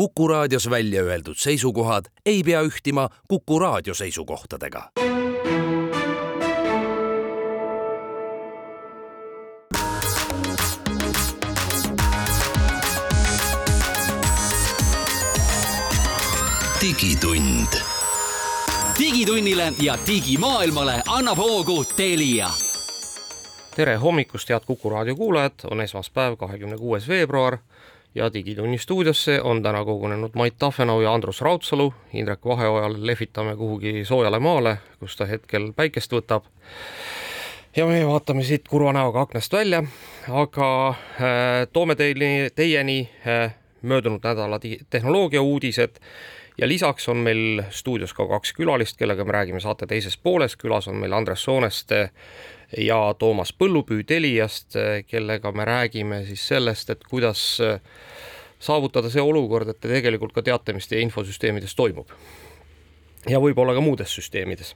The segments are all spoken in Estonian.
Kuku raadios välja öeldud seisukohad ei pea ühtima Kuku raadio seisukohtadega. digitund. digitunnile ja digimaailmale annab hoogu Telia tere hommikust, head Kuku raadio kuulajad, on esmaspäev, kahekümne kuues veebruar ja Digitunni stuudiosse on täna kogunenud Mait Tafenau ja Andrus Raudsalu. Indrek Vaheojal lehvitame kuhugi soojale maale, kus ta hetkel päikest võtab. ja meie vaatame siit kurva näoga aknast välja, aga äh, toome teile, teieni äh, möödunud nädala tehnoloogia uudised ja lisaks on meil stuudios ka kaks külalist, kellega me räägime saate teises pooles. külas on meil Andres Sooneste ja Toomas Põllupüü Teliast, kellega me räägime siis sellest, et kuidas saavutada see olukord, et te tegelikult ka teate, mis teie infosüsteemides toimub. ja võib-olla ka muudes süsteemides.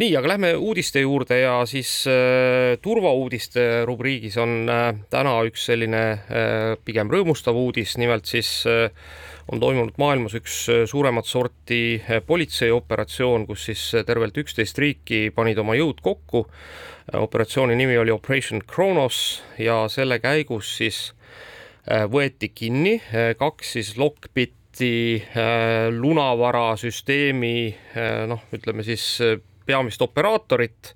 nii, aga lähme uudiste juurde ja siis äh, turvauudiste rubriigis on äh, täna üks selline äh, pigem rõõmustav uudis, nimelt siis äh, on toimunud maailmas üks suuremat sorti politseioperatsioon, kus siis tervelt üksteist riiki panid oma jõud kokku. Operatsiooni nimi oli Operation Kronos ja selle käigus siis võeti kinni kaks siis Lockbiti lunavarasüsteemi noh, ütleme siis peamist operaatorit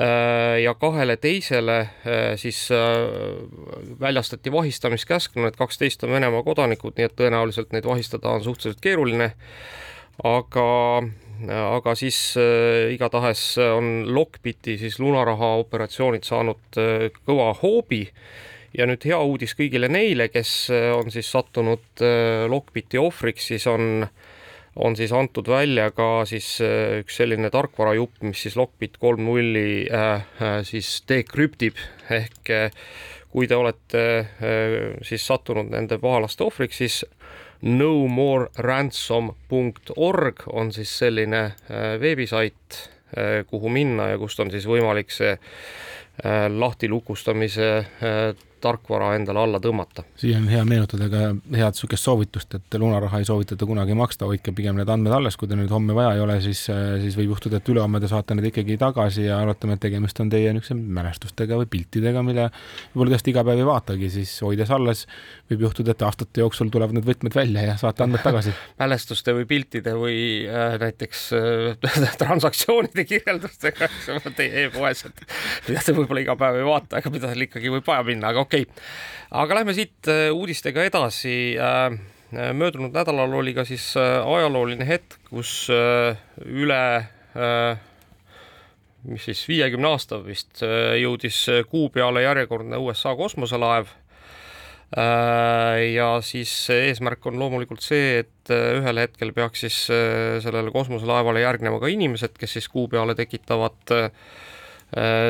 Äh, ja kahele teisele äh, siis äh, väljastati vahistamiskäsk, no need kaksteist on Venemaa kodanikud, nii et tõenäoliselt neid vahistada on suhteliselt keeruline. aga, aga siis igatahes on Lockbiti siis lunaraha operatsioonid saanud kõva hoobi. Ja nüüd hea uudis kõigile neile, kes on siis sattunud Lockbiti ohvriks, siis on äh, on siis antud välja ka siis äh, üks selline tarkvarajupp, mis siis Lockbit kolm nulli äh, äh, siis dekrüptib ehk kui te olete siis sattunud nende pahalaste ohvriks, siis nomoreransom.org on siis selline veebisait, kuhu minna ja kust on siis võimalik see lahtilukustamise tarkvara endale alla tõmmata. siia on hea meenutada ka head niisugust soovitust, et lunaraha ei soovitata kunagi maksta, hoidke pigem need andmed alles, kui teil nüüd homme vaja ei ole, siis, siis võib juhtuda, et ülehomme te saate need ikkagi tagasi ja arvatame, et tegemist on teie niisuguse mälestustega või piltidega, mille võib-olla tõesti iga päev ei vaatagi, siis hoides alles võib juhtuda, et aastate jooksul tulevad need võtmed välja ja saate andmed tagasi mälestuste või piltide või äh, näiteks äh, transaktsioonide kirjeldustega teie e-poes, et mida te võib-olla iga päev ei vaata, aga mida teil ikkagi võib vaja minna, aga okei okay.. aga lähme siit äh, uudistega edasi äh, äh, möödunud nädalal oli ka siis ajalooline hetk, kus üle mis siis viiekümne aasta vist jõudis kuu peale järjekordne USA kosmoselaev. ja siis eesmärk on loomulikult see, et ühel hetkel peaks siis sellele kosmoselaevale järgnema ka inimesed, kes siis kuu peale tekitavad Äh,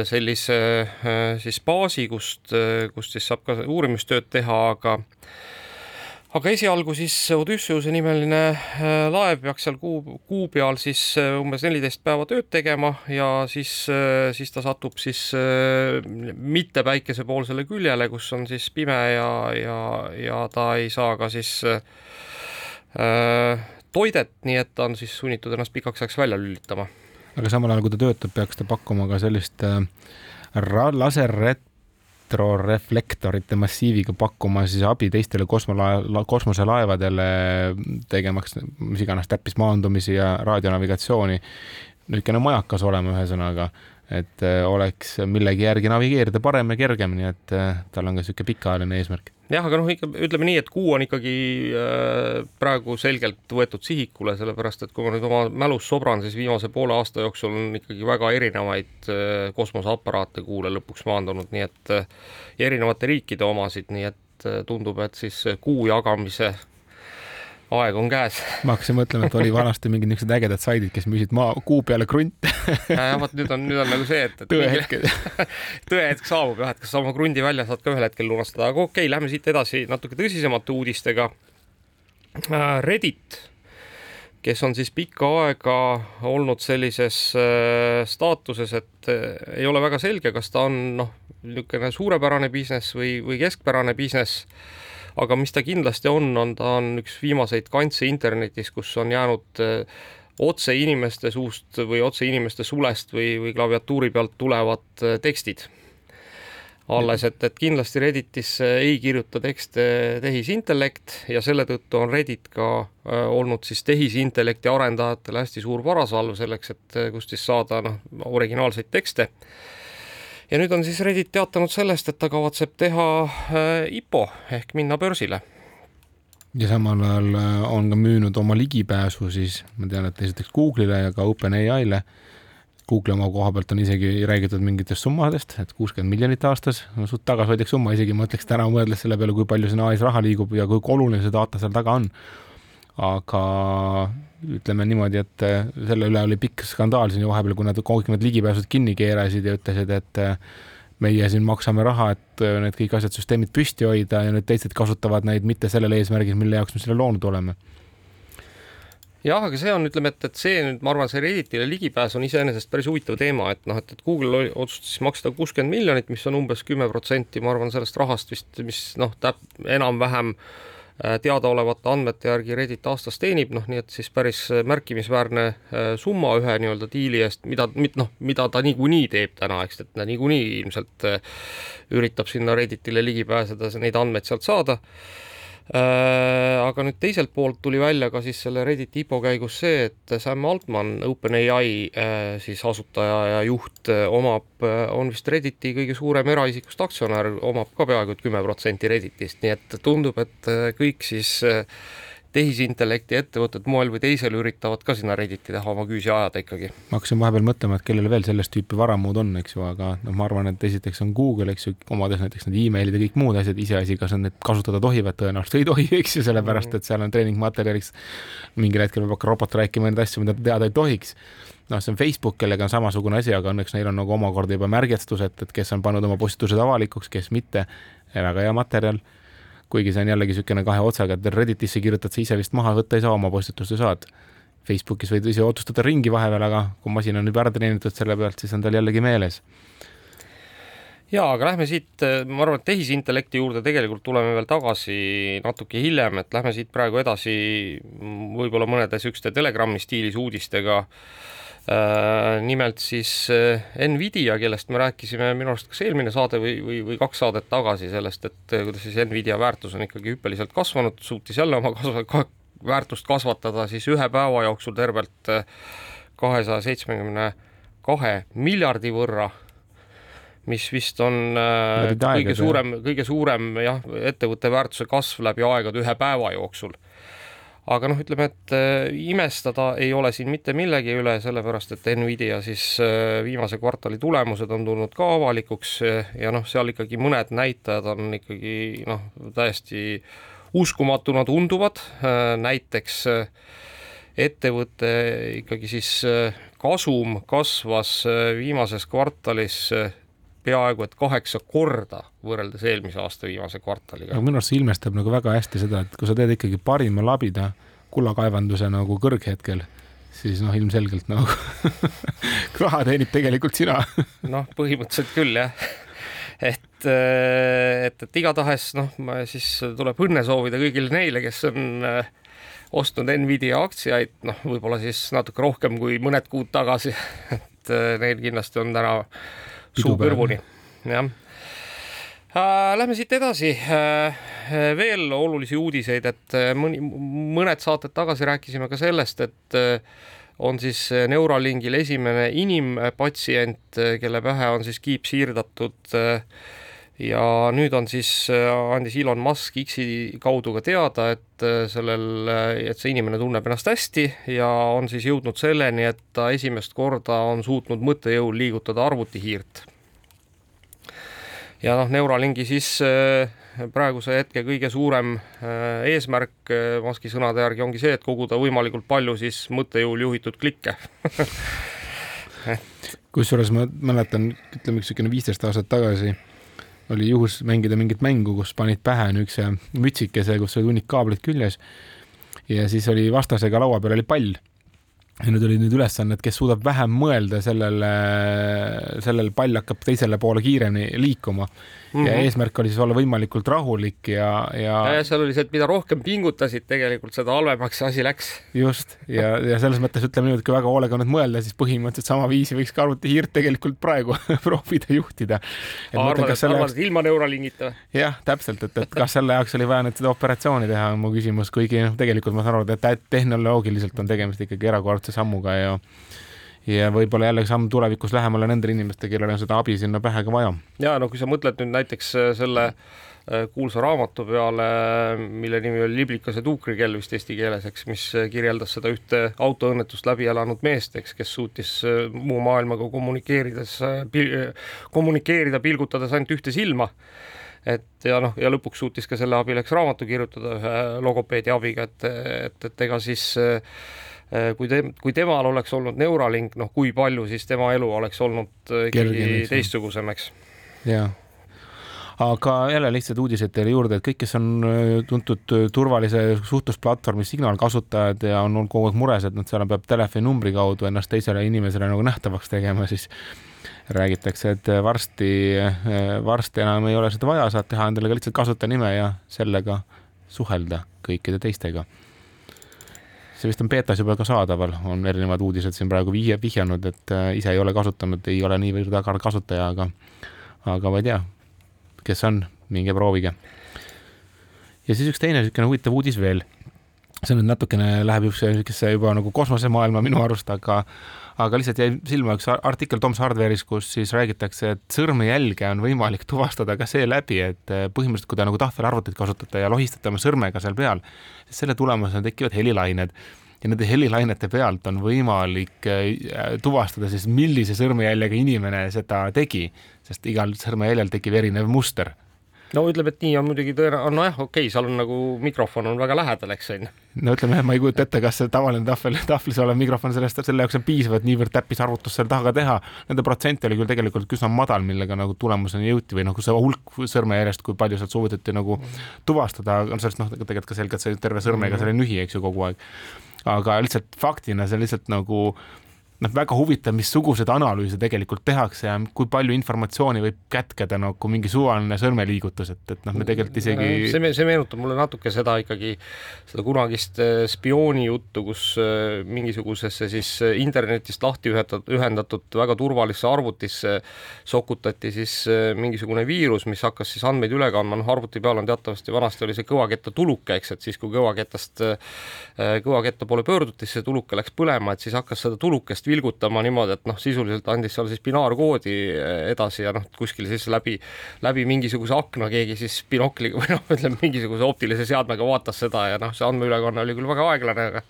sellise äh, siis baasi, kust, äh, kust siis saab ka uurimistööd teha, aga aga esialgu siis Odysseuse nimeline laev peaks seal kuu, kuu peal siis umbes neliteist päeva tööd tegema ja siis, siis ta satub siis mitte päikesepoolsele küljele, kus on siis pime ja, ja, ja ta ei saa ka siis äh, toidet, nii et ta on siis sunnitud ennast pikaks ajaks välja lülitama aga samal ajal, kui ta töötab, peaks ta pakkuma ka sellist äh, laserretroreflektorite massiiviga pakkuma siis abi teistele kosmolae-, kosmoselaevadele, tegemaks mis iganes täppismaandumisi ja raadionavigatsiooni. niisugune majakas olema, ühesõnaga et äh, oleks millegi järgi navigeerida parem ja kergem, nii et äh, tal on ka niisugune pikaajaline eesmärk. jah, aga noh, ikka ütleme nii, et kuu on ikkagi äh, praegu selgelt võetud sihikule, sellepärast et kui ma nüüd oma mälus sobran, siis viimase poole aasta jooksul on ikkagi väga erinevaid kosmoseaparaate kuule lõpuks maandunud, nii et ja erinevate riikide omasid, nii et tundub, et siis kuu jagamise aeg on käes. ma hakkasin mõtlema, et oli vanasti mingid niisugused ägedad saidid, kes müüsid maa, kuu peale krunte ja, ja vot nüüd on, nüüd on nagu see, et, et tõehetk tõehetk saabub jah, et kas sa oma krundi välja saad ka ühel hetkel lunastada, aga okei okay,, lähme siit edasi natuke tõsisemate uudistega. Äh, Reddit, kes on siis pikka aega olnud sellises äh, staatuses, et äh, ei ole väga selge, kas ta on noh, niisugune suurepärane business või, või keskpärane business aga mis ta kindlasti on, on ta on üks viimaseid kantse internetis, kus on jäänud otse inimeste suust või otse inimeste sulest või, või klaviatuuri pealt tulevad tekstid alles, et, et kindlasti Redditisse ei kirjuta tekste tehisintellekt ja selle tõttu on Reddit ka olnud siis tehisintellekti arendajatele hästi suur varasalv selleks, et kust siis saada noh, originaalseid tekste. Ja nüüd on siis Reddit teatanud sellest, et ta kavatseb teha äh, IPO ehk minna börsile ja samal ajal äh, on ka müünud oma ligipääsu siis, ma tean, et esiteks Google'ile ja ka OpenAI-le Google'i oma koha pealt on isegi räägitud mingitest summadest, et kuuskümmend miljonit aastas, no suht tagasihoidlik summa, isegi ma ütleks täna mõeldes selle peale, kui palju sinna AI-s raha liigub ja kui oluline see data seal taga on. Aga ütleme niimoodi, et äh, selle üle oli pikk skandaal siin vahepeal, kui nad kõik need ligipääsud kinni keerasid ja ütlesid, et äh, meie siin maksame raha, et äh, need kõik asjad, süsteemid püsti hoida ja nüüd teised kasutavad neid mitte sellel eesmärgil, mille jaoks me selle loonud oleme. Jah, aga see on, ütleme, et, et see nüüd, ma arvan, see Redditile ligipääs on iseenesest päris huvitav teema, et noh, et, et Google otsustas maksta kuuskümmend miljonit, mis on umbes kümme protsenti, ma arvan, sellest rahast vist, mis noh, täp-, enam-vähem äh, teadaolevate andmete järgi Reddit aastas teenib, noh, nii et siis päris märkimisväärne äh, summa ühe nii-öelda diili eest, mida, noh, mida ta niikuinii teeb täna, eks, et ta niikuinii ilmselt äh, üritab sinna Redditile ligi pääseda, neid andmeid sealt saada. Äh, aga nüüd teiselt poolt tuli välja ka siis selle Redditi IPO käigus see, et Sam Altman, OpenAI äh, siis asutaja ja juht, äh, omab, on vist Redditi kõige suurem eraisikust aktsionär, omab ka peaaegu et kümme protsenti Redditist, nii et tundub, et kõik siis tehisintellekti ettevõtted moel või teisel üritavad ka sinna Redditi taha oma küüsi ajada ikkagi. ma hakkasin vahepeal mõtlema, et kellel veel sellist tüüpi varamud on, eks ju, aga noh, ma arvan, et esiteks on Google, eks ju, omades näiteks need emailid ja kõik muud asjad, iseasi, kas nad neid kasutada tohivad, tõenäoliselt ei tohi, eks ju, sellepärast et seal on treeningmaterjaliks mingil hetkel peab hakka robot rääkima neid asju, mida ta teada ei tohiks noh, see on Facebook, kellega on samasugune asi, aga õnneks neil on nagu omakorda juba märgestus, et, et kes on pannud oma postitused avalikuks, kes mitte. väga hea materjal kuigi see on jällegi niisugune kahe otsaga, et Redditisse kirjutad sa ise vist maha võtta ei saa, oma postituste saad. Facebookis võid ise otsustada ringi vahepeal, aga kui masin on juba ära treenitud selle pealt, siis on tal jällegi meeles jaa, aga lähme siit, ma arvan, et tehisintellekti juurde tegelikult tuleme veel tagasi natuke hiljem, et lähme siit praegu edasi võib-olla mõnede niisuguste Telegrami stiilis uudistega äh, Äh, nimelt siis äh, Nvidia, kellest me rääkisime minu arust kas eelmine saade või, või, või kaks saadet tagasi sellest, et äh, kuidas siis Nvidia väärtus on ikkagi hüppeliselt kasvanud, suutis jälle oma kasv-, ka, väärtust kasvatada siis ühe päeva jooksul tervelt kahesaja seitsmekümne kahe miljardi võrra, mis vist on kõige suurem, kõige suurem jah, ettevõtte väärtuse kasv läbi aegade ühe päeva jooksul aga noh, ütleme, et äh, imestada ei ole siin mitte millegi üle, sellepärast et Nvidia siis äh, viimase kvartali tulemused on tulnud ka avalikuks äh, ja noh, seal ikkagi mõned näitajad on ikkagi noh, täiesti uskumatuna tunduvad, näiteks ettevõte ikkagi siis kasum kasvas viimases kvartalis peaaegu et kaheksa korda võrreldes eelmise aasta viimase kvartaliga. aga minu arust see ilmestab nagu väga hästi seda, et kui sa teed ikkagi parima labida kullakaevanduse nagu kõrghetkel, siis noh, ilmselgelt nagu raha teenib tegelikult sina. Noh, põhimõtteliselt küll jah. Et, et, et igatahes noh, siis tuleb õnne soovida kõigile neile, kes on äh, ostnud Nvidia aktsiaid, noh, võib-olla siis natuke rohkem kui mõned kuud tagasi. Et äh, neil kindlasti on täna suu kõrvuni, jah. Äh, lähme siit edasi. Äh, veel olulisi uudiseid, et äh, mõni, mõned saated tagasi rääkisime ka sellest, et on siis Neuralingil esimene inimpatsient, kelle pähe on siis kiip siirdatud ja nüüd on siis, andis Elon Musk X-i kaudu ka teada, et sellel, et see inimene tunneb ennast hästi ja on siis jõudnud selleni, et ta esimest korda on suutnud mõttejõul liigutada arvutihiirt. Ja noh, Neuralingi siis äh, praeguse hetke kõige suurem äh, eesmärk äh, Muski sõnade järgi ongi see, et koguda võimalikult palju siis mõttejõul juhitud klikke. Kusjuures ma mäletan, ütleme üks niisugune viisteist aastat tagasi oli juhus mängida mingit mängu, kus panid pähe niisuguse mütsikese, kus oli hunnik kaablit küljes. Ja siis oli vastasega laua peal oli pall. Ja nüüd olid nüüd ülesanded, kes suudab vähem mõelda sellele, sellel pall hakkab teisele poole kiiremini liikuma mm. -hmm. ja eesmärk oli siis olla võimalikult rahulik ja, ja. ja seal oli see, et mida rohkem pingutasid, tegelikult seda halvemaks see asi läks. just ja, ja selles mõttes ütleme niimoodi, kui väga hoolega nüüd mõelda, siis põhimõtteliselt sama viisi võiks ka arvutihiirt tegelikult praegu proovida juhtida. arvad, et arvad, et ilma Neuralinkita? jah, täpselt, et, et kas selle jaoks oli vaja nüüd seda operatsiooni teha, on mu küsimus, kuigi noh, tegelikult ma saan aru, et tehnoloogiliselt on tegemist ikkagi erakordse sammuga ja ja võib-olla jälle samm tulevikus lähemale nendele inimestele, kellel on seda abi sinna pähe ka vaja. ja no kui sa mõtled nüüd näiteks äh, selle äh, kuulsa raamatu peale, mille nimi oli Liblikase tuukrikell vist eesti keeles, eks, mis kirjeldas seda ühte autoõnnetust läbi elanud meest, eks, kes suutis äh, muu maailmaga kommunikeerides, kommunikeerida, pilgutades ainult ühte silma et ja noh, ja lõpuks suutis ka selle abil, eks raamatu kirjutada ühe logopeedi abiga, et, et, et ega siis äh, Äh, kui te, kui temal oleks olnud Neuralink, noh, kui palju siis tema elu oleks olnud äh, ikkagi teistsugusem, eks? jaa. Aga jälle lihtsalt uudiseid teile juurde, et kõik, kes on äh, tuntud turvalise suhtlusplatvormi Signal kasutajad ja on olnud kogu aeg mures, et nad seal peab telefoninumbri kaudu ennast teisele inimesele nagu nähtavaks tegema, siis räägitakse, et varsti, varsti enam ei ole seda vaja, saad teha endale ka lihtsalt kasutajanime ja sellega suhelda kõikide teistega see vist on beetas juba ka saadaval, on erinevad uudised siin praegu vihje, vihjanud, et äh, ise ei ole kasutanud, ei ole niivõrd agar kasutaja, aga, aga ma ei tea, kes on, minge proovige. ja siis üks teine niisugune huvitav uudis veel. see nüüd natukene läheb niisugusesse juba nagu kosmosemaailma minu arust, aga aga lihtsalt jäi silma üks artikkel Tom's Hardware'is, kus siis räägitakse, et sõrmejälge on võimalik tuvastada ka seeläbi, et äh, põhimõtteliselt, kui te nagu tahvelarvutit kasutate ja lohistate oma sõrmega seal peal, siis selle tulemusena tekivad helilained. Ja nende helilainete pealt on võimalik äh, tuvastada siis, millise sõrmejäljega inimene seda tegi, sest igal sõrmejäljel tekib erinev muster no ütleme, et nii on muidugi tõenäoliselt, nojah, okei okay,, seal on nagu mikrofon on väga lähedal, eks on ju. no ütleme, ma ei kujuta ette, kas see tavaline tahvel, tahvlis olev mikrofon sellest, selle jaoks on piisav, et niivõrd täppisarvutust seal taga teha. Nende protsent oli küll tegelikult üsna madal, millega nagu tulemuseni jõuti või nagu see hulk sõrmejäljest, kui palju sealt soovitati nagu tuvastada, sellest noh, tegelikult ka selgelt see terve sõrmega mm -hmm. selle nühi, eks ju, kogu aeg. aga lihtsalt faktina see lihtsalt nagu noh, väga huvitav, missuguseid analüüse tegelikult tehakse ja kui palju informatsiooni võib kätkeda nagu mingi suvaline sõrmeliigutus, et, et noh, me tegelikult isegi. see, see meenutab mulle natuke seda ikkagi, seda kunagist äh, spiooni juttu, kus äh, mingisugusesse siis äh, internetist lahti ühendatud, ühendatud väga turvalisse arvutisse sokutati siis mingisugune viirus, mis hakkas siis andmeid üle kandma, noh arvuti peal on teatavasti, vanasti oli see kõvaketta tuluke, eks, et siis kui kõvaketast, kõvaketta poole pöörduti, siis see tuluke läks põlema, et siis hakkas seda tulukest vilgutama niimoodi, et noh, sisuliselt andis seal siis binaarkoodi eh, edasi ja noh, kuskil siis läbi, läbi mingisuguse akna keegi siis binokliga või noh, ütleme mingisuguse optilise seadmega vaatas seda ja noh, see andmeülekanne oli küll väga aeglane, aga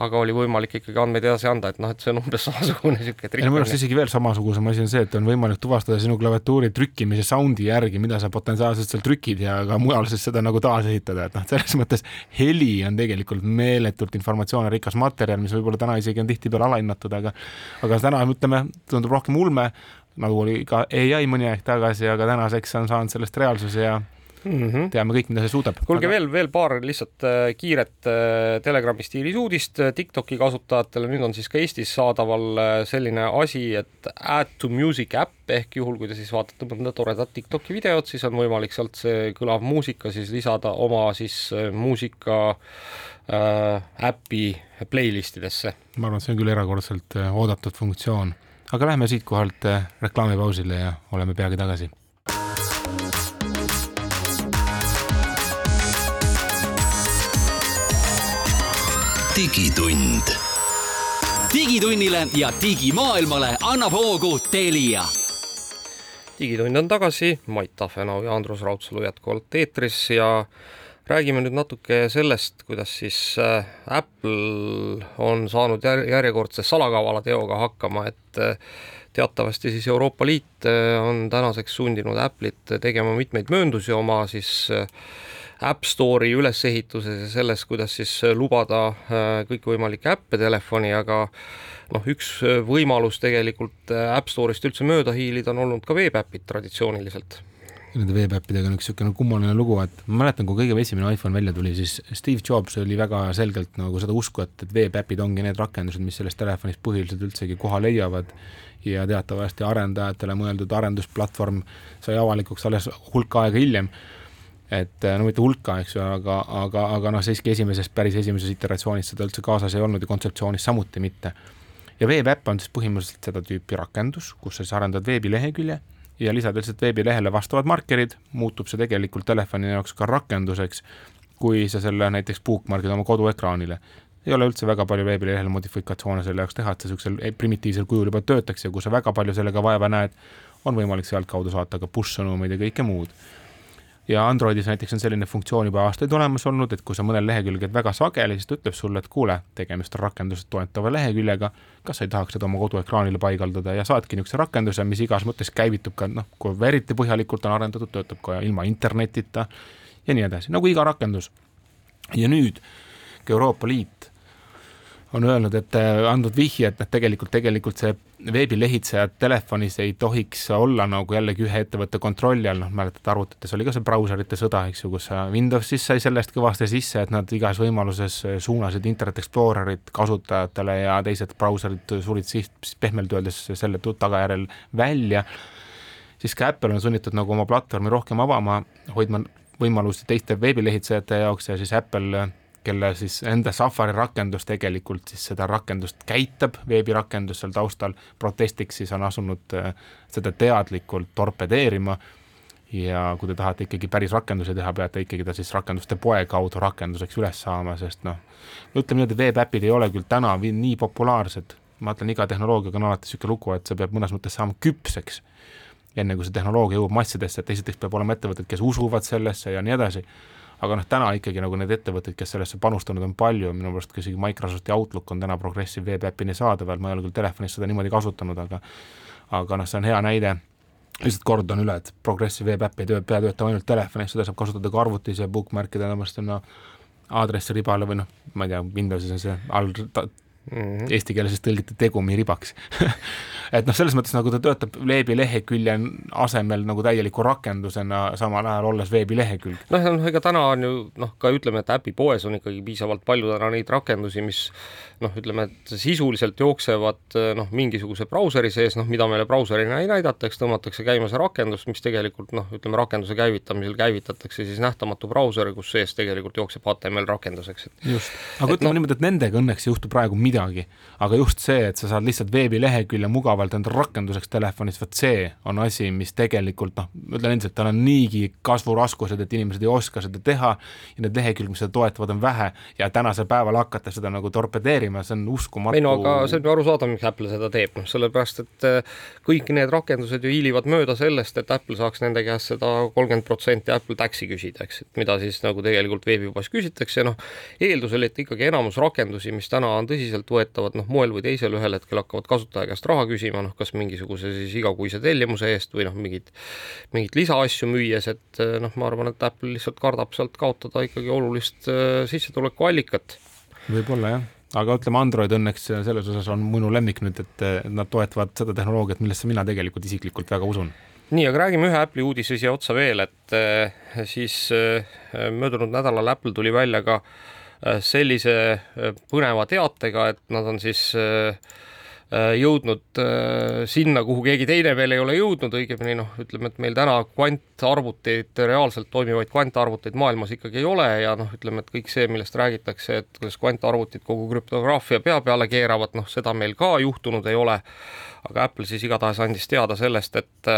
aga oli võimalik ikkagi andmeid edasi anda, et noh, et see on umbes samasugune niisugune trikk. minu arust isegi veel samasugusem asi on see, et on võimalik tuvastada sinu klaviatuuri trükkimise sound'i järgi, mida sa potentsiaalselt seal trükid ja ka mujal siis seda nagu taasesitada, et noh, selles mõttes heli on tegelikult meeletult informatsioonirikas materjal, mis võib-olla täna isegi on tihtipeale alahinnatud, aga aga täna ütleme, tundub rohkem ulme, nagu oli ka ai mõni aeg tagasi, aga tänaseks on saanud sellest reaalsus ja mm. -hmm. teame kõik, mida see suudab. kuulge aga... veel, veel paar lihtsalt äh, kiiret äh, Telegrami stiilis uudist äh, TikToki kasutajatele, nüüd on siis ka Eestis saadaval selline asi, et Add to Music äpp ehk juhul, kui te siis vaatate mõnda toredat TikToki videot, siis on võimalik sealt see kõlav muusika siis lisada oma siis muusika äh, äpi playlist idesse. ma arvan, et see on küll erakordselt oodatud funktsioon, aga lähme siitkohalt reklaamipausile ja oleme peagi tagasi digitund. digitunnile ja digimaailmale annab hoogu Telia. digitund on tagasi, Mait Tafenau ja Andrus Raudsalu jätkuvalt eetris ja räägime nüüd natuke sellest, kuidas siis äh, Apple on saanud järjekordse salakavala teoga hakkama, et äh, teatavasti siis Euroopa Liit äh, on tänaseks sundinud Apple'it tegema mitmeid mööndusi oma siis äh, App Store'i ülesehituses ja selles, kuidas siis äh, lubada äh, kõikvõimalikke äppe telefoni, aga noh, üks äh, võimalus tegelikult App Store'ist üldse mööda hiilida on olnud ka veebiäpid traditsiooniliselt. nende veebiäppidega on üks niisugune kummaline lugu, et ma mäletan, kui kõige esimene iPhone välja tuli, siis Steve Jobs oli väga selgelt nagu seda usku, et, et veebiäpid ongi need rakendused, mis selles telefonis põhiliselt üldsegi koha leiavad ja teatavasti arendajatele mõeldud arendusplatvorm sai avalikuks alles hulk aega hiljem. Et no mitte hulka, eks ju, aga, aga, aga noh, siiski esimeses, päris esimeses iteratsioonis seda üldse kaasas ei olnud ja kontseptsioonis samuti mitte. ja veebiäpp on siis põhimõtteliselt seda tüüpi rakendus, kus sa siis arendad veebilehekülje ja lisad lihtsalt veebilehele vastavad markerid, muutub see tegelikult telefoni jaoks ka rakenduseks, kui sa selle näiteks bookmargid oma koduekraanile. ei ole üldse väga palju veebilehel modifikatsioone selle jaoks teha, et see niisugusel primitiivsel kujul juba töötaks ja kui sa väga palju sellega vaeva näed, on võimalik sealtkaudu saata ka push-sõnumeid ja kõike muud ja Androidis näiteks on selline funktsioon juba aastaid olemas olnud, et kui sa mõnel lehekülgel väga sageli, siis ta ütleb sulle, et kuule, tegemist on rakendust toetava leheküljega, kas sa ei tahaks seda oma koduekraanile paigaldada ja saadki niisuguse rakenduse, mis igas mõttes käivitub ka noh, kui eriti põhjalikult on arendatud, töötab ka ilma internetita ja nii edasi, nagu iga rakendus. ja nüüd, kui Euroopa Liit on öelnud, et äh, andnud vihje, et tegelikult, tegelikult see veebilehitseja telefonis ei tohiks olla nagu jällegi ühe ettevõtte kontrolli all, noh, mäletate, arvutites oli ka see brauserite sõda, eks ju, kus Windowsis sai sellest kõvasti sisse, et nad igas võimaluses suunasid Internet Explorerit kasutajatele ja teised brauserid surid siht, pehmelt öeldes selle tagajärjel välja, siis ka Apple on sunnitud nagu oma platvormi rohkem avama, hoidma võimalusi teiste veebilehitsejate jaoks ja siis Apple kelle siis enda Safari rakendus tegelikult siis seda rakendust käitab, veebirakendus seal taustal, protestiks siis on asunud äh, seda teadlikult torpedeerima. Ja kui te tahate ikkagi päris rakendusi teha, peate ikkagi ta siis rakenduste poe kaudu rakenduseks üles saama, sest noh, ütleme niimoodi, veebiäpid ei ole küll täna nii populaarsed, ma ütlen, iga tehnoloogiaga on alati niisugune lugu, et see peab mõnes mõttes saama küpseks, enne kui see tehnoloogia jõuab massidesse, et esiteks peab olema ettevõtted, kes usuvad sellesse ja nii edasi aga noh, täna ikkagi nagu need ettevõtted, kes sellesse panustanud on palju, minu meelest ka isegi Microsofti Outlook on täna Progressive veebiäpini saadaval, ma ei ole küll telefonis seda niimoodi kasutanud, aga aga noh, see on hea näide, lihtsalt kordan üle, et Progressive veebiäpp ei töö, pea töötama ainult telefonis, seda saab kasutada ka arvutis ja bookmarkide tõenäoliselt on no, aadressiribale või noh, ma ei tea, Windowsis on see all mm -hmm. eesti keeles tõlgiti tegumiriibaks et noh, selles mõttes nagu ta töötab veebilehekülje asemel nagu täieliku rakendusena, samal ajal olles veebilehekülg. noh, noh ega täna on ju noh, ka ütleme, et äpipoes on ikkagi piisavalt palju täna neid rakendusi, mis noh, ütleme, et sisuliselt jooksevad noh, mingisuguse brauseri sees, noh, mida meile brauserina ei näidata, eks tõmmatakse käima see rakendus, mis tegelikult noh, ütleme rakenduse käivitamisel käivitatakse siis nähtamatu brauser, kus sees tegelikult jookseb HTML rakenduseks, et just, aga ütleme no, niimoodi, et nendega õnneks ei juhtu praegu midagi, aga just see, et sa saad lihtsalt veebilehekülje mugavalt enda rakenduseks telefonis, vot see on asi, mis tegelikult noh, ma ütlen endiselt, tal on niigi kasvuraskused, et inimesed ei oska seda teha ja need lehekülg, mis seda toetavad, on vähe ja tänasel päeval hakata seda nagu torpedeerima, see on uskumatu. ei no aga see on ju arusaadav, miks Apple seda teeb, noh sellepärast, et eh, kõik need rakendused ju hiilivad mööda sellest, et Apple saaks nende käest seda kolmkümmend protsenti Apple Taxi küsida, eks, et mida siis nagu tegelikult veebipoes küsitakse, noh eeldusel, et ikkagi enamus rakendusi, mis täna on tõsiselt tõsiseltvõetavad, noh, moel või teisel ühel hetkel hakkavad kasutaja käest raha küsima, noh, kas mingisuguse siis igakuise tellimuse eest või noh, mingit, mingit lisaasju müües, et noh, ma arvan, et Apple lihtsalt kardab sealt kaotada ikkagi olulist äh, sissetulekuallikat. võib-olla jah aga ütleme, Android õnneks selles osas on minu lemmik nüüd, et nad toetavad seda tehnoloogiat, millesse mina tegelikult isiklikult väga usun. nii, aga räägime ühe Apple'i uudise siia otsa veel, et siis möödunud nädalal Apple tuli välja ka Äh, sellise äh, põneva teatega, et nad on siis äh, jõudnud sinna, kuhu keegi teine veel ei ole jõudnud, õigemini noh, ütleme, et meil täna kvantarvuteid, reaalselt toimivaid kvantarvuteid maailmas ikkagi ei ole ja noh, ütleme, et kõik see, millest räägitakse, et kuidas kvantarvutid kogu krüptograafia pea peale keeravad, noh, seda meil ka juhtunud ei ole. aga Apple siis igatahes andis teada sellest, et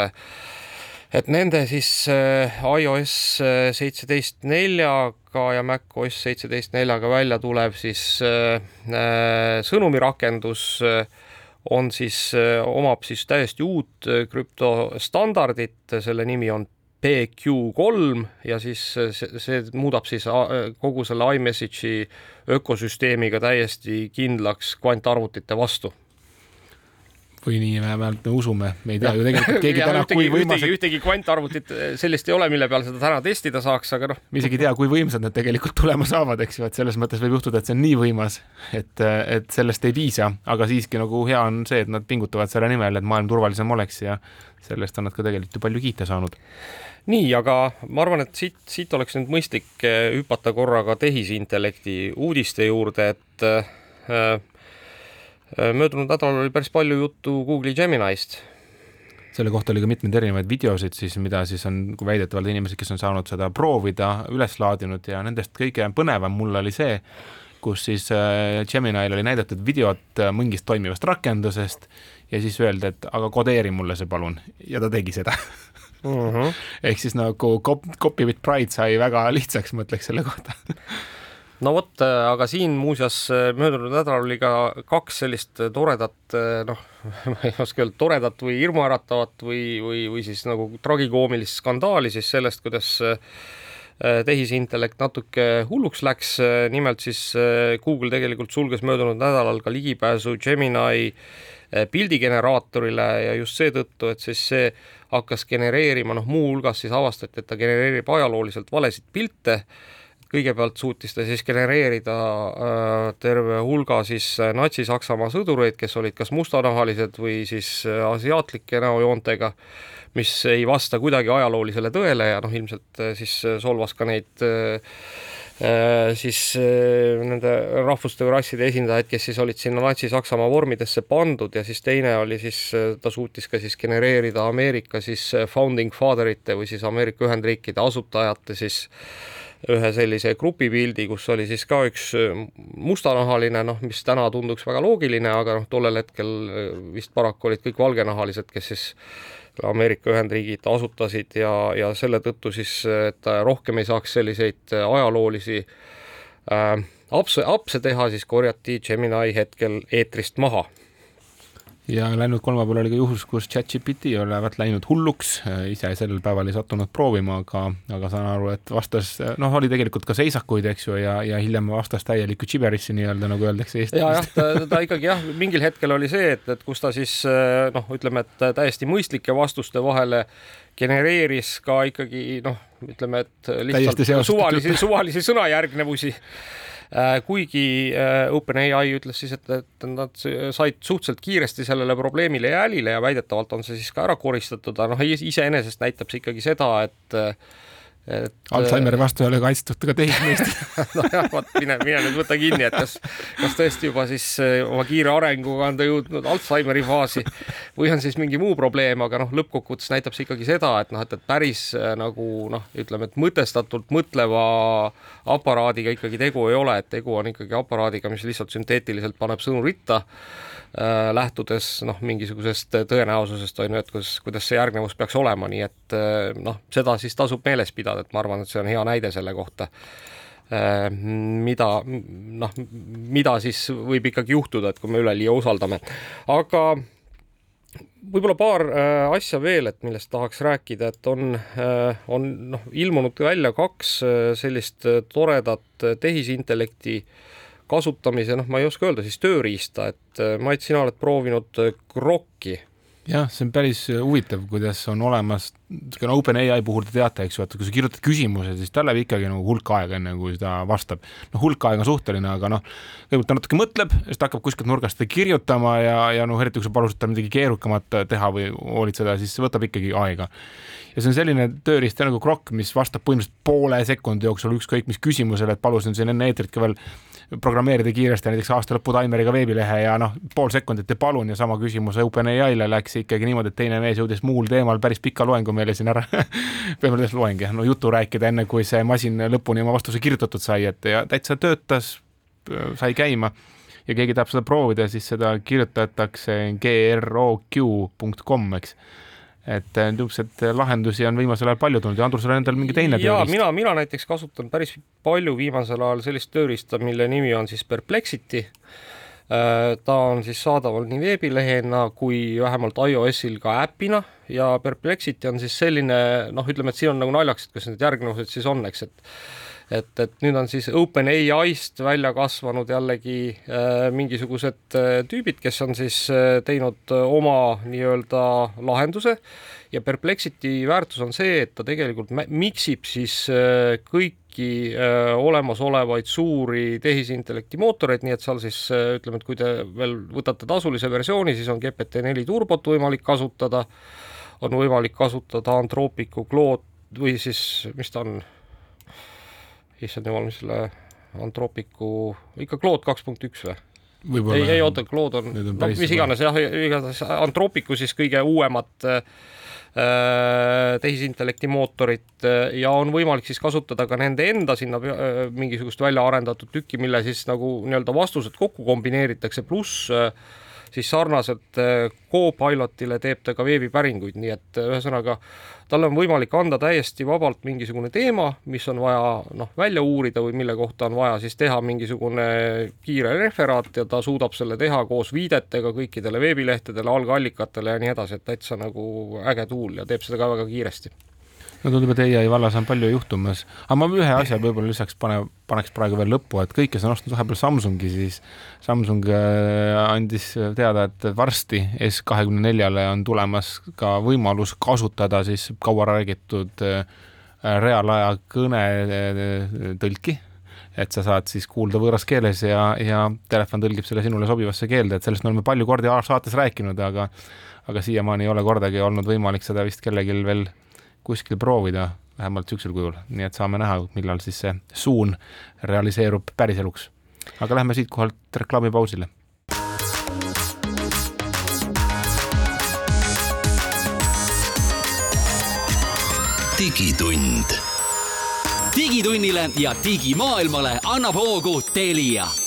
et nende siis äh, iOS äh, seitseteist neljaga ja macOS seitseteist neljaga välja tulev siis äh, sõnumirakendus on siis, omab siis täiesti uut krüptostandardit, selle nimi on PQ3 ja siis see, see muudab siis kogu selle iMessage'i ökosüsteemiga täiesti kindlaks kvantarvutite vastu või nii vähemalt me usume, me ei tea ju tegelikult keegi täna, kui võimas. ühtegi kvantarvutit eh, sellist ei ole, mille peal seda täna testida saaks, aga noh. me isegi ei tea, kui võimsad nad tegelikult tulema saavad, eks ju, et selles mõttes võib juhtuda, et see on nii võimas, et, et sellest ei piisa, aga siiski nagu hea on see, et nad pingutavad selle nimel, et maailm turvalisem oleks ja sellest on nad ka tegelikult ju palju kiita saanud nii, aga ma arvan, et siit, siit oleks nüüd mõistlik eh, hüpata korraga tehisintellekti uudiste juurde, et äh, möödunud nädalal oli päris palju juttu Google'i Gemini'st. selle kohta oli ka mitmeid erinevaid videosid siis, mida siis on väidetavalt inimesed, kes on saanud seda proovida, üles laadinud ja nendest kõige põnevam mul oli see, kus siis Gemini'l oli näidatud videot mingist toimivast rakendusest ja siis öeldi, et aga kodeeri mulle see palun ja ta tegi seda. Mhm. -huh. ehk siis nagu copy with pride sai väga lihtsaks, ma ütleks selle kohta no vot, aga siin muuseas möödunud nädalal oli ka kaks sellist toredat, noh, ma ei oska öelda, toredat või hirmuäratavat või, või, või siis nagu tragikoomilist skandaali siis sellest, kuidas tehisintellekt natuke hulluks läks, nimelt siis Google tegelikult sulges möödunud nädalal ka ligipääsu Gemini pildigeneraatorile ja just seetõttu, et siis see hakkas genereerima, noh, muuhulgas siis avastati, et ta genereerib ajalooliselt valesid pilte, kõigepealt suutis ta siis genereerida äh, terve hulga siis äh, Natsi-Saksamaa sõdureid, kes olid kas mustanahalised või siis äh, asiaatlike näojoontega, mis ei vasta kuidagi ajaloolisele tõele ja noh, ilmselt äh, siis solvas ka neid äh, Äh, siis äh, nende rahvuste või rasside esindajaid, kes siis olid sinna Natsi-Saksamaa vormidesse pandud ja siis teine oli siis, äh, ta suutis ka siis genereerida Ameerika siis founding father'ite või siis Ameerika Ühendriikide asutajate siis ühe sellise grupipildi, kus oli siis ka üks mustanahaline, noh, mis täna tunduks väga loogiline, aga noh, tollel hetkel vist paraku olid kõik valgenahalised, kes siis Ameerika Ühendriigid asutasid ja, ja selle tõttu siis, et rohkem ei saaks selliseid ajaloolisi äh, apse, apse teha, siis korjati Gemini hetkel eetrist maha ja läinud kolmapäeval oli ka juhus, kus chat-GPT olevat läinud hulluks, ise sellel päeval ei sattunud proovima, aga, aga saan aru, et vastas, noh, oli tegelikult ka seisakuid, eks ju, ja, ja hiljem vastas täielikku giberissi nii-öelda, nagu öeldakse Eestis. ja jah, ta, ta ikkagi jah, mingil hetkel oli see, et, et kus ta siis noh, ütleme, et täiesti mõistlike vastuste vahele genereeris ka ikkagi noh, ütleme, et lihtsalt suvalisi, suvalisi sõnajärgnevusi kuigi äh, OpenAI ütles siis, et, et nad said suhteliselt kiiresti sellele probleemile jälile ja väidetavalt on see siis ka ära koristatud, aga noh, iseenesest näitab see ikkagi seda, et et Alžeimeri vastu ei ole kaitstud ka tehismeestid nojah, vot mine, mine nüüd võta kinni, et kas, kas tõesti juba siis eh, oma kiire arenguga on ta jõudnud Alžeimeri faasi või on siis mingi muu probleem, aga noh, lõppkokkuvõttes näitab see ikkagi seda, et noh, et, et päris eh, nagu noh, ütleme, et mõtestatult mõtleva aparaadiga ikkagi tegu ei ole, et tegu on ikkagi aparaadiga, mis lihtsalt sünteetiliselt paneb sõnu ritta. Äh, lähtudes noh, mingisugusest tõenäosusest on ju, et kuidas, kuidas see järgnevus peaks olema, nii et äh, noh, seda siis tasub meeles pidada, et ma arvan, et see on hea näide selle kohta äh, mida noh, mida siis võib ikkagi juhtuda, et kui me üleliia usaldame. aga võib-olla paar äh, asja veel, et millest tahaks rääkida, et on äh,, on noh, ilmunud välja kaks äh, sellist toredat tehisintellekti äh, kasutamise, noh, ma ei oska öelda siis tööriista, et äh, Mait, sina oled proovinud Grokki äh, jah, see on päris äh, huvitav, kuidas on olemas, niisugune OpenAI puhul te teate, eks ju, et kui sa kirjutad küsimuse, siis tal läheb ikkagi nagu hulk aega, enne kui ta vastab. noh, hulk aega on suhteline, aga noh, kõigepealt ta natuke mõtleb, siis ta hakkab kuskilt nurgast kirjutama ja, ja noh, eriti kui sa palusid tal midagi keerukamat teha või hoolitseda, siis see võtab ikkagi aega ja see on selline tööriist nagu Grok, mis vastab põhimõtteliselt poole sekundi jooksul ükskõik mis küsimusele, et palusin siin enne eetrit ka veel programmeerida kiiresti näiteks aasta lõpu taimeriga veebilehe ja noh, pool sekundit ja palun ja sama küsimus OpenAI-le läks ikkagi niimoodi, et teine mees jõudis muul teemal päris pika loengu meile siin ära. Põhimõtteliselt loeng jah, no jutu rääkida, enne kui see masin lõpuni oma vastuse kirjutatud sai, et ja täitsa töötas, sai käima. Ja keegi tahab seda proovida, siis seda kirjutatakse groq.com, eks et äh, niisuguseid lahendusi on viimasel ajal palju tulnud ja Andrus, sul on endal mingi teine tööriist? mina, mina näiteks kasutan päris palju viimasel ajal sellist tööriista, mille nimi on siis Perplexity. Äh, ta on siis saadaval nii veebilehena kui vähemalt iOS-il ka äpina ja Perplexity on siis selline noh, ütleme, et siin on nagu naljakas, et kas need järgnevused siis on, eks, et et, et nüüd on siis OpenAI-st välja kasvanud jällegi äh, mingisugused äh, tüübid, kes on siis äh, teinud äh, oma nii-öelda lahenduse. Ja Perplexity väärtus on see, et ta tegelikult miksib siis äh, kõiki äh, olemasolevaid suuri tehisintellekti mootoreid, nii et seal siis ütleme, et kui te veel võtate tasulise versiooni, siis on GPT-4 turbot võimalik kasutada, on võimalik kasutada Anthropicu Claude või siis, mis ta on issand jumal, mis selle Anthropicu, ikka Claude kaks punkt üks või? ei, ei oota, Claude on, on no, mis iganes jah, igatahes Anthropicu siis kõige uuemat äh, tehisintellekti mootorit äh, ja on võimalik siis kasutada ka nende enda sinna äh, mingisugust välja arendatud tükki, mille siis nagu nii-öelda vastused kokku kombineeritakse, pluss äh, siis sarnaselt äh, Copilotile teeb ta ka veebipäringuid, nii et äh, ühesõnaga talle on võimalik anda täiesti vabalt mingisugune teema, mis on vaja noh, välja uurida või mille kohta on vaja siis teha mingisugune kiire referaat ja ta suudab selle teha koos viidetega kõikidele veebilehtedele, algallikatele ja nii edasi, et täitsa nagu äge tuul ja teeb seda ka väga kiiresti no tundub, et ai vallas on palju juhtumas, aga ma ühe asja võib-olla lisaks pane, paneks praegu veel lõppu, et kõik, kes on ostnud vahepeal Samsungi, siis Samsung äh, andis teada, et varsti S kahekümne neljale on tulemas ka võimalus kasutada siis kaua räägitud äh, reaalaja kõnetõlki et sa saad siis kuulda võõras keeles ja, ja telefon tõlgib selle sinule sobivasse keelde, et sellest me oleme palju kordi saates rääkinud, aga aga siiamaani ei ole kordagi olnud võimalik seda vist kellelgi veel kuskil proovida, vähemalt niisugusel kujul, nii et saame näha, millal siis see suun realiseerub päriseluks. aga lähme siitkohalt reklaamipausile. digitund. digitunnile ja digimaailmale annab hoogu Telia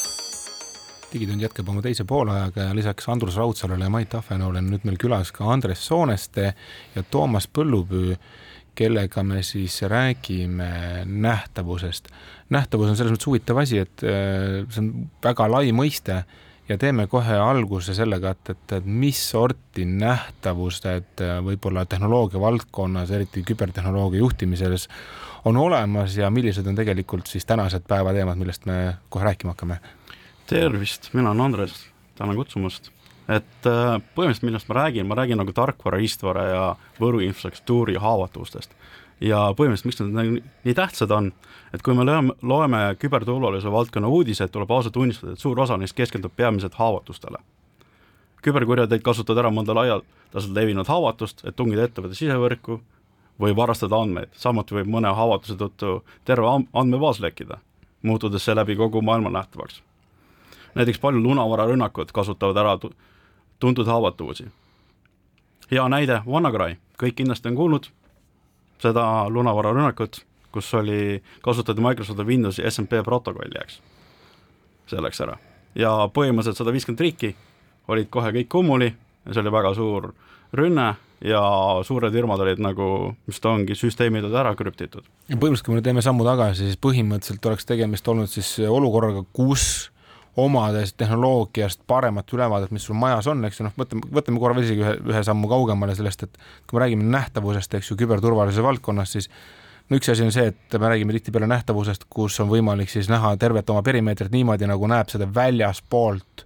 digitund jätkab oma teise poolajaga ja lisaks Andrus Raudsalule ja Mait Ahvenoole on nüüd meil külas ka Andres Sooneste ja Toomas Põllupüü kellega me siis räägime nähtavusest. nähtavus on selles mõttes huvitav asi, et äh, see on väga lai mõiste ja teeme kohe alguse sellega, et, et, et mis sorti nähtavused äh, võib-olla tehnoloogia valdkonnas, eriti kübertehnoloogia juhtimises, on olemas ja millised on tegelikult siis tänased päevateemad, millest me kohe rääkima hakkame? Tervist, mina olen Andres, tänan kutsumast et äh, põhimõtteliselt, millest ma räägin, ma räägin nagu tarkvara, riistvara ja võrguinfrastruktuuri haavatavustest. ja põhimõtteliselt, miks need nii tähtsad on, et kui me loeme, loeme küberturvalisuse valdkonna uudiseid, tuleb ausalt tunnistada, et suur osa neist keskendub peamiselt haavatustele. küberkurjateid kasutavad ära mõnda laialdaselt levinud haavatust, et tungida ettevõtte sisevõrku või varastada andmeid, samuti võib mõne haavatuse tõttu terve andmebaas lekkida, muutudes seeläbi kogu maailma nähtavaks näiteks paljud lunavararünnakud kasutavad ära tuntud haavatavusi. hea näide, WannaCry, kõik kindlasti on kuulnud seda lunavararünnakut, kus oli, kasutati Microsofti Windowsi SMP protokolli, eks, selleks ära. ja põhimõtteliselt sada viiskümmend riiki olid kohe kõik kummuli ja see oli väga suur rünne ja suured firmad olid nagu, mis ta ongi, süsteemid olid ära krüptitud. ja põhimõtteliselt, kui me teeme sammu tagasi, siis põhimõtteliselt oleks tegemist olnud siis olukorraga, kus omades tehnoloogiast paremat ülevaadet, mis sul majas on, eks ju, noh, võtame, võtame korra veel isegi ühe, ühe sammu kaugemale sellest, et kui me räägime nähtavusest, eks ju, küberturvalisuse valdkonnas, siis no üks asi on see, et me räägime tihtipeale nähtavusest, kus on võimalik siis näha tervet oma perimeetrit niimoodi, nagu näeb seda väljaspoolt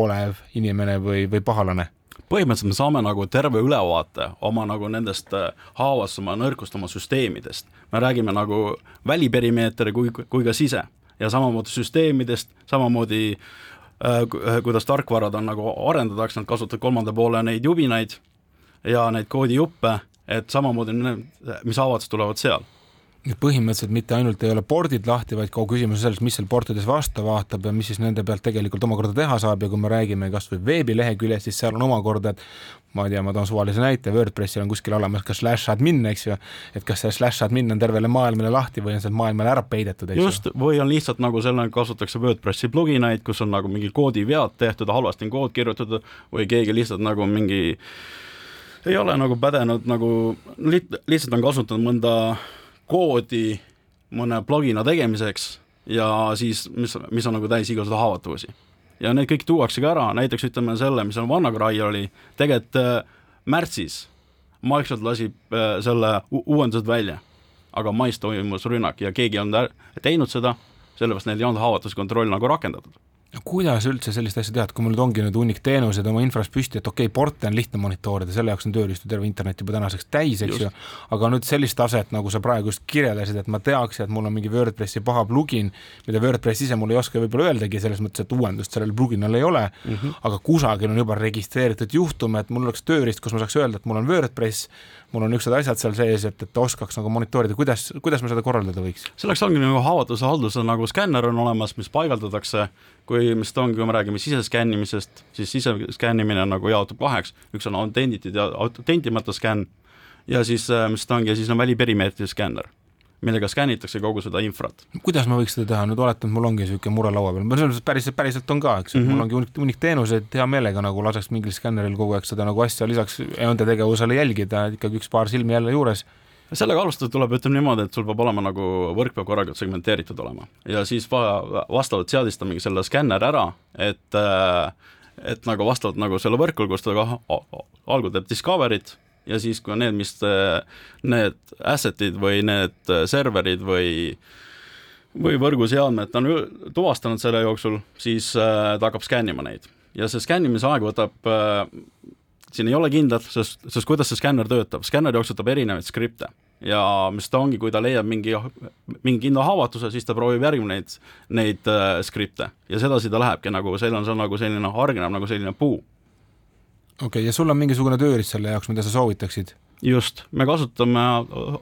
olev inimene või, või pahalane põhimõtteliselt me saame nagu terve ülevaate oma nagu nendest äh, haavastuma, nõrkustama süsteemidest. me räägime nagu väliperimeeter kui, kui ka sise ja samamoodi süsteemidest, samamoodi äh, kuidas tarkvarad on nagu arendatakse, nad kasutavad kolmanda poole neid jubinaid ja neid koodijuppe, et samamoodi, mis avaldused tulevad seal põhimõtteliselt mitte ainult ei ole pordid lahti, vaid kogu küsimus on selles, mis seal portides vastu vaatab ja mis siis nende pealt tegelikult omakorda teha saab ja kui me räägime kasvõi veebileheküljest, siis seal on omakorda, et ma ei tea, ma toon suvalise näite, WordPressil on kuskil olemas ka slash admin, eks ju, et kas see slash admin on tervele maailmale lahti või on sealt maailmale ära peidetud, eks ju. just, või on lihtsalt nagu sellega kasutatakse WordPressi pluginaid, kus on nagu mingi koodivead tehtud, halvasti on kood kirjutatud või keegi lihtsalt nagu mingi ei ole nagu pädenud nagu lihtsalt on kasutanud mõnda koodi mõne plugina tegemiseks ja siis, mis, mis on nagu täis igasuguseid haavatavusi. ja need kõik tuuaksegi ära, näiteks ütleme selle, mis on WannaCry oli, tegelikult äh, märtsis Microsoft lasi äh, selle uuendused välja aga mais toimus rünnak ja keegi ei olnud teinud seda, sellepärast neil ei olnud haavatavuskontroll nagu rakendatud kuidas üldse sellist asja teha, et kui mul nüüd ongi nüüd hunnik teenuseid oma infras püsti, et okei okay,, porte on lihtne monitoorida, selle jaoks on tööriistu terve internet juba tänaseks täis, eks ju, aga nüüd sellist taset, nagu sa praegu just kirjeldasid, et ma teaks, et mul on mingi WordPressi paha plugin, mida WordPress ise mulle ei oska võib-olla öeldagi, selles mõttes, et uuendust sellel pluginal ei ole mm, -hmm. aga kusagil on juba registreeritud juhtum, et mul oleks tööriist, kus ma saaks öelda, et mul on WordPress, mul on niisugused asjad seal sees, et, et oskaks nagu monitoorida, kuidas, kuidas me seda korraldada võiks? selleks ongi nagu haavatavuse halduse nagu skänner on olemas, mis paigaldatakse, kui, mis ta ongi, kui me räägime siseskännimisest, siis siseskännimine nagu jaotub kaheks, üks on autentitud ja autentimata skänn ja siis, äh, mis ta ongi, siis on väliperimeetri skänner millega skännitakse kogu seda infrat. kuidas ma võiks seda teha, nüüd oletan, et mul ongi niisugune mure laua peal, selles mõttes päriselt, päriselt on ka, eks ju. Mm, -hmm. mul ongi hunnik, hunnik teenuseid, hea meelega nagu laseks mingil skänneril kogu aeg seda nagu asja lisaks enda tegevusele jälgida, ikkagi üks paar silmi jälle juures sellega alustada tuleb, ütleme niimoodi, et sul peab olema nagu, võrk peab korralikult segmenteeritud olema. Ja siis va-, vastavalt seadistamegi selle skänner ära, et et nagu vastavalt nagu selle võrkule, kus ta algul teeb discovery't, ja siis, kui need, mis need asset'id või need serverid või või võrguseadmed on tuvastanud selle jooksul, siis äh, ta hakkab skännima neid. Ja see skännimise aeg võtab äh, siin ei ole kindlat, sest, sest kuidas see skänner töötab, skänner jooksutab erinevaid skripte ja mis ta ongi, kui ta leiab mingi, mingi kindla haavatuse, siis ta proovib järgi neid, neid äh, skripte ja sedasi ta lähebki nagu, seal on see nagu selline, hargneb nagu selline puu okei okay,, ja sul on mingisugune tööriist selle jaoks, mida sa soovitaksid? just, me kasutame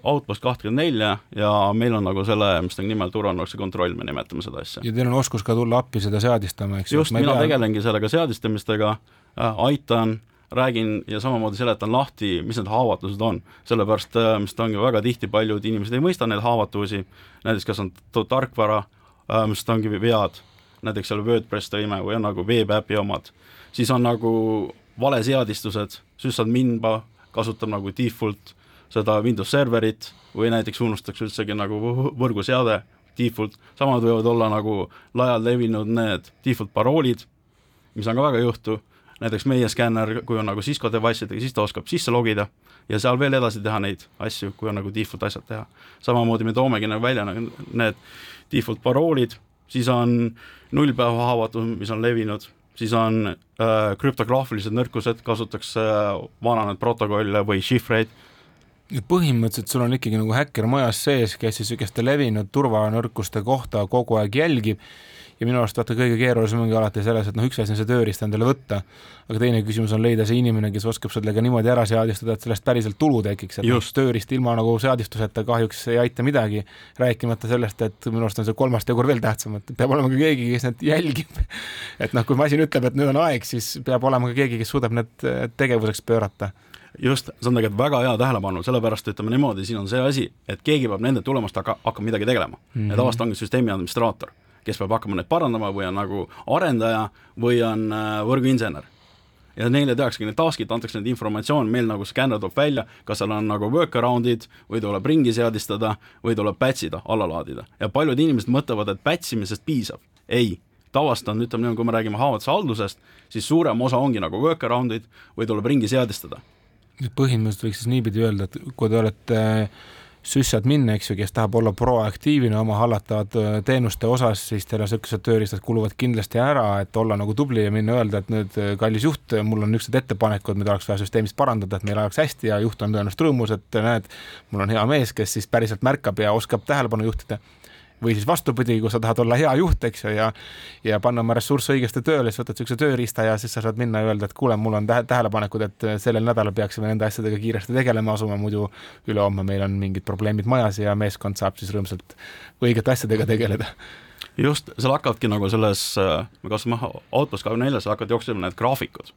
Outpost kahtekümmend nelja ja meil on nagu selle, mis ta nimi on, turvanoksi kontroll, me nimetame seda asja. ja teil on oskus ka tulla appi seda seadistama, eks ju? just, mina pea... tegelengi sellega seadistamistega äh,, aitan, räägin ja samamoodi seletan lahti, mis need haavatused on. sellepärast, äh, mis ta ongi väga tihti, paljud inimesed ei mõista neid haavatusi, näiteks kas on tarkvara äh,, mis ta ongi vead, näiteks seal WordPress tõime või on nagu veebiäpi omad, siis on nagu valeseadistused, syssadminba kasutab nagu default seda Windows serverit või näiteks unustatakse üldsegi nagu võrguseade default, samad võivad olla nagu laialt levinud need default paroolid, mis on ka väga jõhtu, näiteks meie skänner, kui on nagu Cisco device idega, siis ta oskab sisse logida ja seal veel edasi teha neid asju, kui on nagu default asjad teha. samamoodi me toomegi nagu välja nagu need default paroolid, siis on nullpäeva haavatus, mis on levinud siis on äh, krüptograafilised nõrkused, kasutatakse äh, vananenud protokolle või šifreid. põhimõtteliselt sul on ikkagi nagu häkker majas sees, kes siis niisuguste levinud turvanõrkuste kohta kogu aeg jälgib ja minu arust vaata kõige keerulisem ongi alati selles, et noh, üks asi on see tööriist endale võtta, aga teine küsimus on leida see inimene, kes oskab sellega niimoodi ära seadistada, et sellest päriselt tulu tekiks, et noh, tööriist ilma nagu seadistuseta kahjuks ei aita midagi, rääkimata sellest, et minu arust on see kolmas tegur veel tähtsam, et peab olema ka keegi, kes need jälgib. et noh, kui masin ütleb, et nüüd on aeg, siis peab olema ka keegi, kes suudab need tegevuseks pöörata just, see on tegelikult väga hea tähelepanu, sellepärast ütleme niimoodi, siin on see asi, et keegi peab nende tulemust hakka, hakkama midagi tegelema mm. -hmm. ja tavaliselt ongi süsteemi administraator kes peab hakkama neid parandama või on nagu arendaja või on äh, võrguinsener. ja neile tehaksegi need task'id, antakse neid informatsioon, meil nagu skänner toob välja, kas seal on nagu workaround'id või tuleb ringi seadistada või tuleb batch ida, alla laadida. ja paljud inimesed mõtlevad, et batch imisest piisab. ei, tavaliselt on, ütleme niimoodi, kui me räägime haavatuse haldusest, siis suurem osa ongi nagu workaround'id või tuleb ringi seadistada. põhimõtteliselt võiks siis niipidi öelda, et kui te olete äh, süssadmin, eks ju, kes tahab olla proaktiivne oma hallatavate äh, teenuste osas, siis teil niisugused tööriistad kuluvad kindlasti ära, et olla nagu tubli ja minna öelda, et nüüd äh, kallis juht, mul on niisugused ettepanekud, mida oleks vaja süsteemist parandada, et meil läheks hästi ja juht on tõenäoliselt rõõmus, et näed, mul on hea mees, kes siis päriselt märkab ja oskab tähelepanu juhtida või siis vastupidi, kui sa tahad olla hea juht, eks ju, ja ja panna oma ressursse õigesti tööle, siis võtad niisuguse tööriista ja siis sa saad minna ja öelda, et kuule, mul on tähe, tähelepanekud, et sellel nädalal peaksime nende asjadega kiiresti tegelema asuma, muidu ülehomme meil on mingid probleemid majas ja meeskond saab siis rõõmsalt õigete asjadega tegeleda. Just, seal hakkavadki nagu selles, me kasutame Outpost kahekümne neljas, hakkavad jooksma need graafikud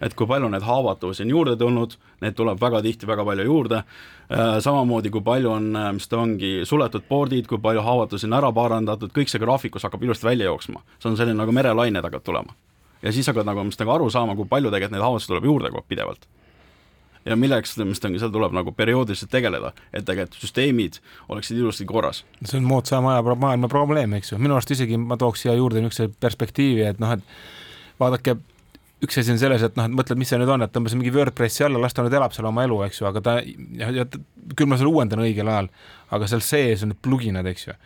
et kui palju neid haavatuvusi on juurde tulnud, neid tuleb väga tihti väga palju juurde, äh, samamoodi kui palju on, äh, mis ta ongi, suletud pordid, kui palju haavatusi on ära parandatud, kõik see graafikus hakkab ilusti välja jooksma. see on selline nagu merelained hakkavad tulema. ja siis hakkad nagu, mis nagu aru saama, kui palju tegelikult neid haavatusi tuleb juurde kogu aeg pidevalt ja milleks, mis ta ongi, seal tuleb nagu perioodiliselt tegeleda, et tegelikult süsteemid oleksid ilusti korras. see on moodsa maja, maailma probleem, eks ju, minu arust isegi ma tooks siia juurde niisuguse perspektiivi, et noh, et vaadake üks asi on selles, et noh, et mõtled, mis see nüüd on, et tõmbas mingi WordPressi alla, las ta nüüd elab seal oma elu, eks ju, aga ta, küll ma selle uuendan õigel ajal, aga seal sees on need pluginad, eks ju.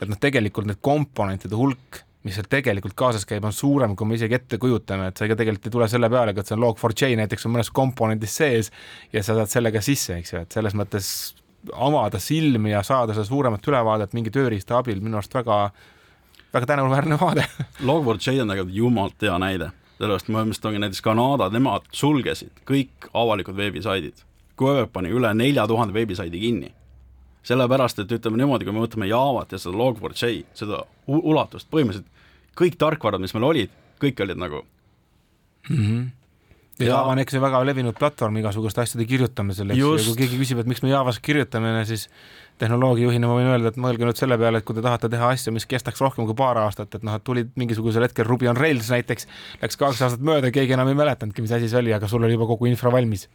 et noh, tegelikult need komponentide hulk, mis seal tegelikult kaasas käib, on suurem, kui me isegi ette kujutame, et sa ega tegelikult ei tule selle peale, et see on log4j näiteks on mõnes komponendis sees ja sa saad sellega sisse, eks ju, et selles mõttes avada silmi ja saada seda suuremat ülevaadet mingi tööriista abil minu arust väga, väga tänuväärne vaade Log4j on tegelikult jumalalt hea näide, sellepärast ma mõtlesin, ongi näiteks Kanada, nemad sulgesid kõik avalikud veebisaidid. web pani üle nelja tuhande veebisaidi kinni sellepärast, et ütleme niimoodi, kui me võtame Javat ja seda Log4j, seda ulatust, põhimõtteliselt kõik tarkvarad, mis meil olid, kõik olid nagu mm. -hmm. Ja Java on eks ju väga levinud platvorm igasuguste asjade kirjutamisel, eks ju, ja kui keegi küsib, et miks me Javas kirjutame, siis tehnoloogiajuhina ma võin öelda, et mõelge nüüd selle peale, et kui te tahate teha asju, mis kestaks rohkem kui paar aastat, et noh, et tulid mingisugusel hetkel Ruby on Rails näiteks, läks kaks aastat mööda, keegi enam ei mäletanudki, mis asi see oli, aga sul oli juba kogu infra valmis.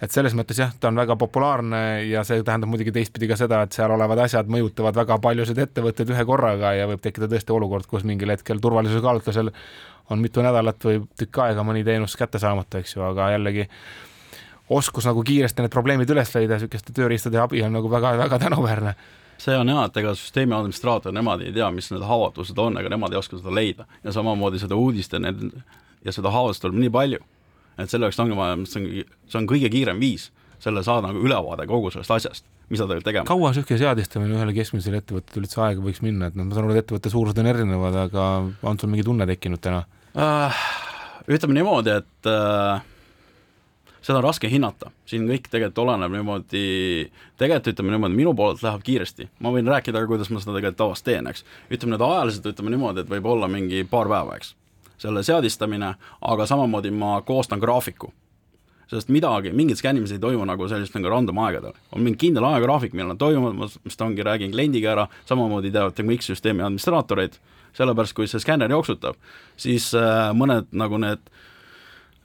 Et selles mõttes jah, ta on väga populaarne ja see tähendab muidugi teistpidi ka seda, et seal olevad asjad mõjutavad väga paljusid ettevõtteid ühe korraga ja võib tekkida tõesti olukord, kus mingil hetkel turvalisuse kaalutlusel on mitu nädalat või tükk aega mõni teenus kätte saamata, eks ju, aga jällegi oskus nagu kiiresti need probleemid üles leida niisuguste tööriistade abi on nagu väga-väga tänuväärne. See on hea, et ega süsteemi administraator, nemad ei tea, mis need haavatused on, ega nemad ei oska seda leida. Ja samamoodi seda uudist ja need ja seda haavast tuleb nii palju et selle jaoks ongi vaja, see on, see on kõige kiirem viis selle saada nagu ülevaade kogu sellest asjast, mis sa pead tegema. kaua niisugune seadistamine ühele keskmisele ettevõttele üldse aega võiks minna, et noh, ma saan aru, et ettevõtte suurused on erinevad, aga on sul mingi tunne tekkinud täna uh,? ütleme niimoodi, et uh, seda on raske hinnata, siin kõik tegelikult oleneb niimoodi, tegelikult ütleme niimoodi, minu poolelt läheb kiiresti, ma võin rääkida ka, kuidas ma seda tegelikult tavaliselt teen, eks. ütleme nüüd ajaliselt, ütleme niimoodi, et võib olla mingi paar päeva, eks selle seadistamine, aga samamoodi ma koostan graafiku. sest midagi, mingit skännimist ei toimu nagu sellist nagu random aegadel. on mingi kindel ajagraafik, millal nad toimuvad, ma vist ongi, räägin kliendiga ära, samamoodi teavad kõik süsteemi administraatorid, sellepärast kui see skänner jooksutab, siis äh, mõned nagu need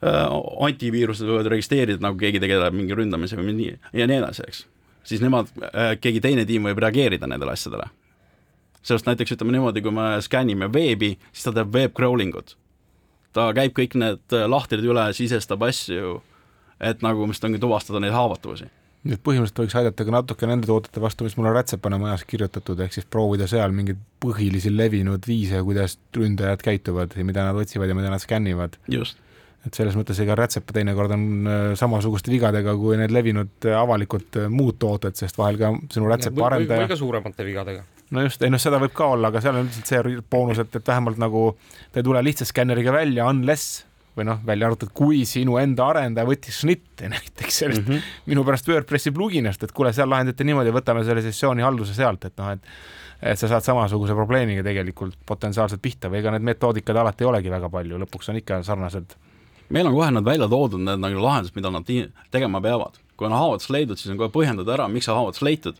äh, antiviirused võivad registreerida, nagu keegi tegeleb mingi ründamisega või nii, ja nii edasi, eks. siis nemad äh,, keegi teine tiim võib reageerida nendele asjadele. sellest näiteks ütleme niimoodi, kui me skännime veebi, siis ta teeb web crawling ut ta käib kõik need lahtrid üle, sisestab asju, et nagu vist ongi tuvastada neid haavatuvusi nii et põhimõtteliselt võiks aidata ka natuke nende toodete vastu, mis mul on rätsepana majas kirjutatud, ehk siis proovida seal mingeid põhilisi levinud viise, kuidas ründajad käituvad ja mida nad otsivad ja mida nad skännivad. et selles mõttes ega rätsep teinekord on äh, samasuguste vigadega kui need levinud äh, avalikud muud tooted, sest vahel ka sinu rätsepa arendaja või ka suuremate vigadega no just, ei noh, seda võib ka olla, aga seal on üldiselt see boonus, et, et vähemalt nagu ta ei tule lihtsalt skänneriga välja unless või noh, välja arvatud, kui sinu enda arendaja võttis snitte näiteks sellest mm -hmm. minu pärast WordPressi pluginast, et kuule, seal lahendati niimoodi, võtame selle sessiooni halduse sealt, et noh, et et sa saad samasuguse probleemiga tegelikult potentsiaalselt pihta või ega need metoodikad alati ei olegi väga palju, lõpuks on ikka sarnased. meil on kohe nad välja toodud, need nagu lahendused, mida nad tegema peavad. kui on haavatus leidnud, siis on kohe põhjendatud ära, miks see haavatus leitud